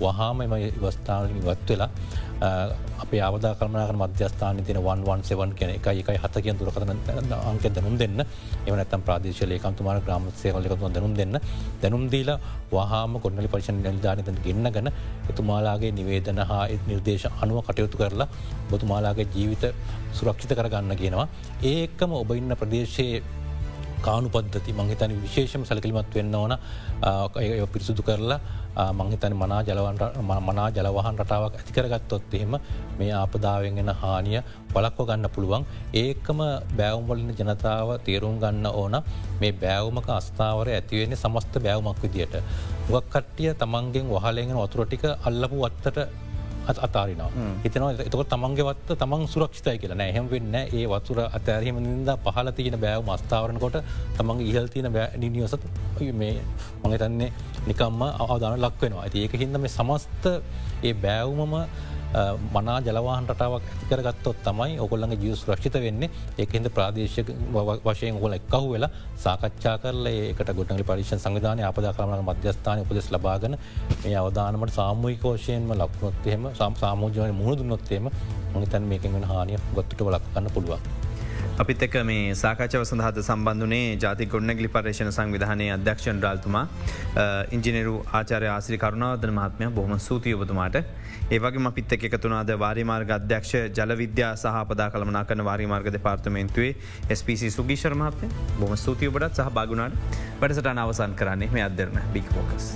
වහාම එම ඉවස්ථාවලින් ඉවත් වෙලා අප අවද කමන මධ්‍යස්ථාන තින 117 කෙන එක එකයි හත කිය දුරකතන අංක දැනුම් දෙන්න. එවනත්තම් ප්‍රදේශලයකන්තුමාර ග්‍රමසයකලකතු දැනුම් දෙන්න. දැනුම් දීලා වහාම කොන්නලි පරිෂණ නිල්ධානත ගෙන්න්න ගැන එතුමාලාගේ නිවේදන හා නිර්දේශ අනුව කටයුතු කරලා බොතුමාලාගේ ජීවිත සුරක්ෂිත කරගන්න කියනවා. ඒකම ඔබ ඉන්න ප්‍රදේශයේ කානු පද්ධති මංහිතන විශේෂම සැලකිලිමත් වෙන්න ඕන. පිරිසුදු කරලා මංහිතන මනා ජලවන් මනා ජලවහන් රටාවක් ඇතිකරගත්තොත් එහෙම මේ ආපදාවෙන්ගෙන හානිය බලක්ව ගන්න පුළුවන් ඒකම බෑවම්වලින් ජනතාව තේරුම් ගන්න ඕන මේ බෑවමක අස්ථාවර ඇතිවෙන්නේ සමස්ත බෑවමක් විදියට. ගක් කට්ටිය තමන්ගෙන් වහලෙන් වතුරටික අල්ලපු වත්තට අතාරිනවා. හිතන එතක තමන්ගේවත්ත තමන් සුරක්ෂිතය කියලා. නෑහෙම වෙන්න ඒ වතුර අතෑරීම නිද පහල තියෙන බෑව මස්ථාවරනකොට තමන් ඉහල් තියෙන නිනියසත් මේ මඟතන්නේ නිකම්ම අවදාන ලක්වෙනවා ඇති ඒක හිදම සමස්ත ඒ බෑවුමම මනා ජලවාහන් රටාවක් ඇතිකරගත්තොත් තමයි ඔකොල්ලඟ ජියස් රක්ෂිත වෙන්නේ ඒකහිද ප්‍රාදේශක වශයෙන් ගොල එක්කහු වෙලා සාකච්ඡා කරල ඒකට ගොටනි පරිශන් සංවිධානය අපද කරමන මධ්‍යස්ථාන උපදෙස් ලබාගන මේ අවධානමට සාමූයිකෝෂයෙන්ම ලක්නොත්තේම සම් සාමෝජනය මුහුණ දුන්නොත්තේම මහිතන් මේකෙන් වෙන හානිය ගොත්තට ලක්කන්න පුළුවන්. අපිත් එක මේ සාකච්ඡව සඳහද සම්බන්ධනේ ජාති ගොඩනැගලි පර්ේෂණ සංවිධානය අධ්‍යක්ෂන් රාල්තුමා ඉංජිනරු ආචාරය ආසිරි කරුණාවදන මහත්මය බොහම සූතිය ඔබතුමාට ඒවගේ අපිත් එක එකතුනාද වාරිමාර්ග අධ්‍යක්ෂ ජලවිද්‍යා සහපදා කළමනා කන වාරිමාර්ග දෙපාර්තමේන්තුවේ ස්පC සුගීශර මහත්ය බොම ස්තුතිය ඔබටත් සහ භාගුණාට වැඩසට අවසන් කරන්නේ මේ අධරන බික් ෝකස්.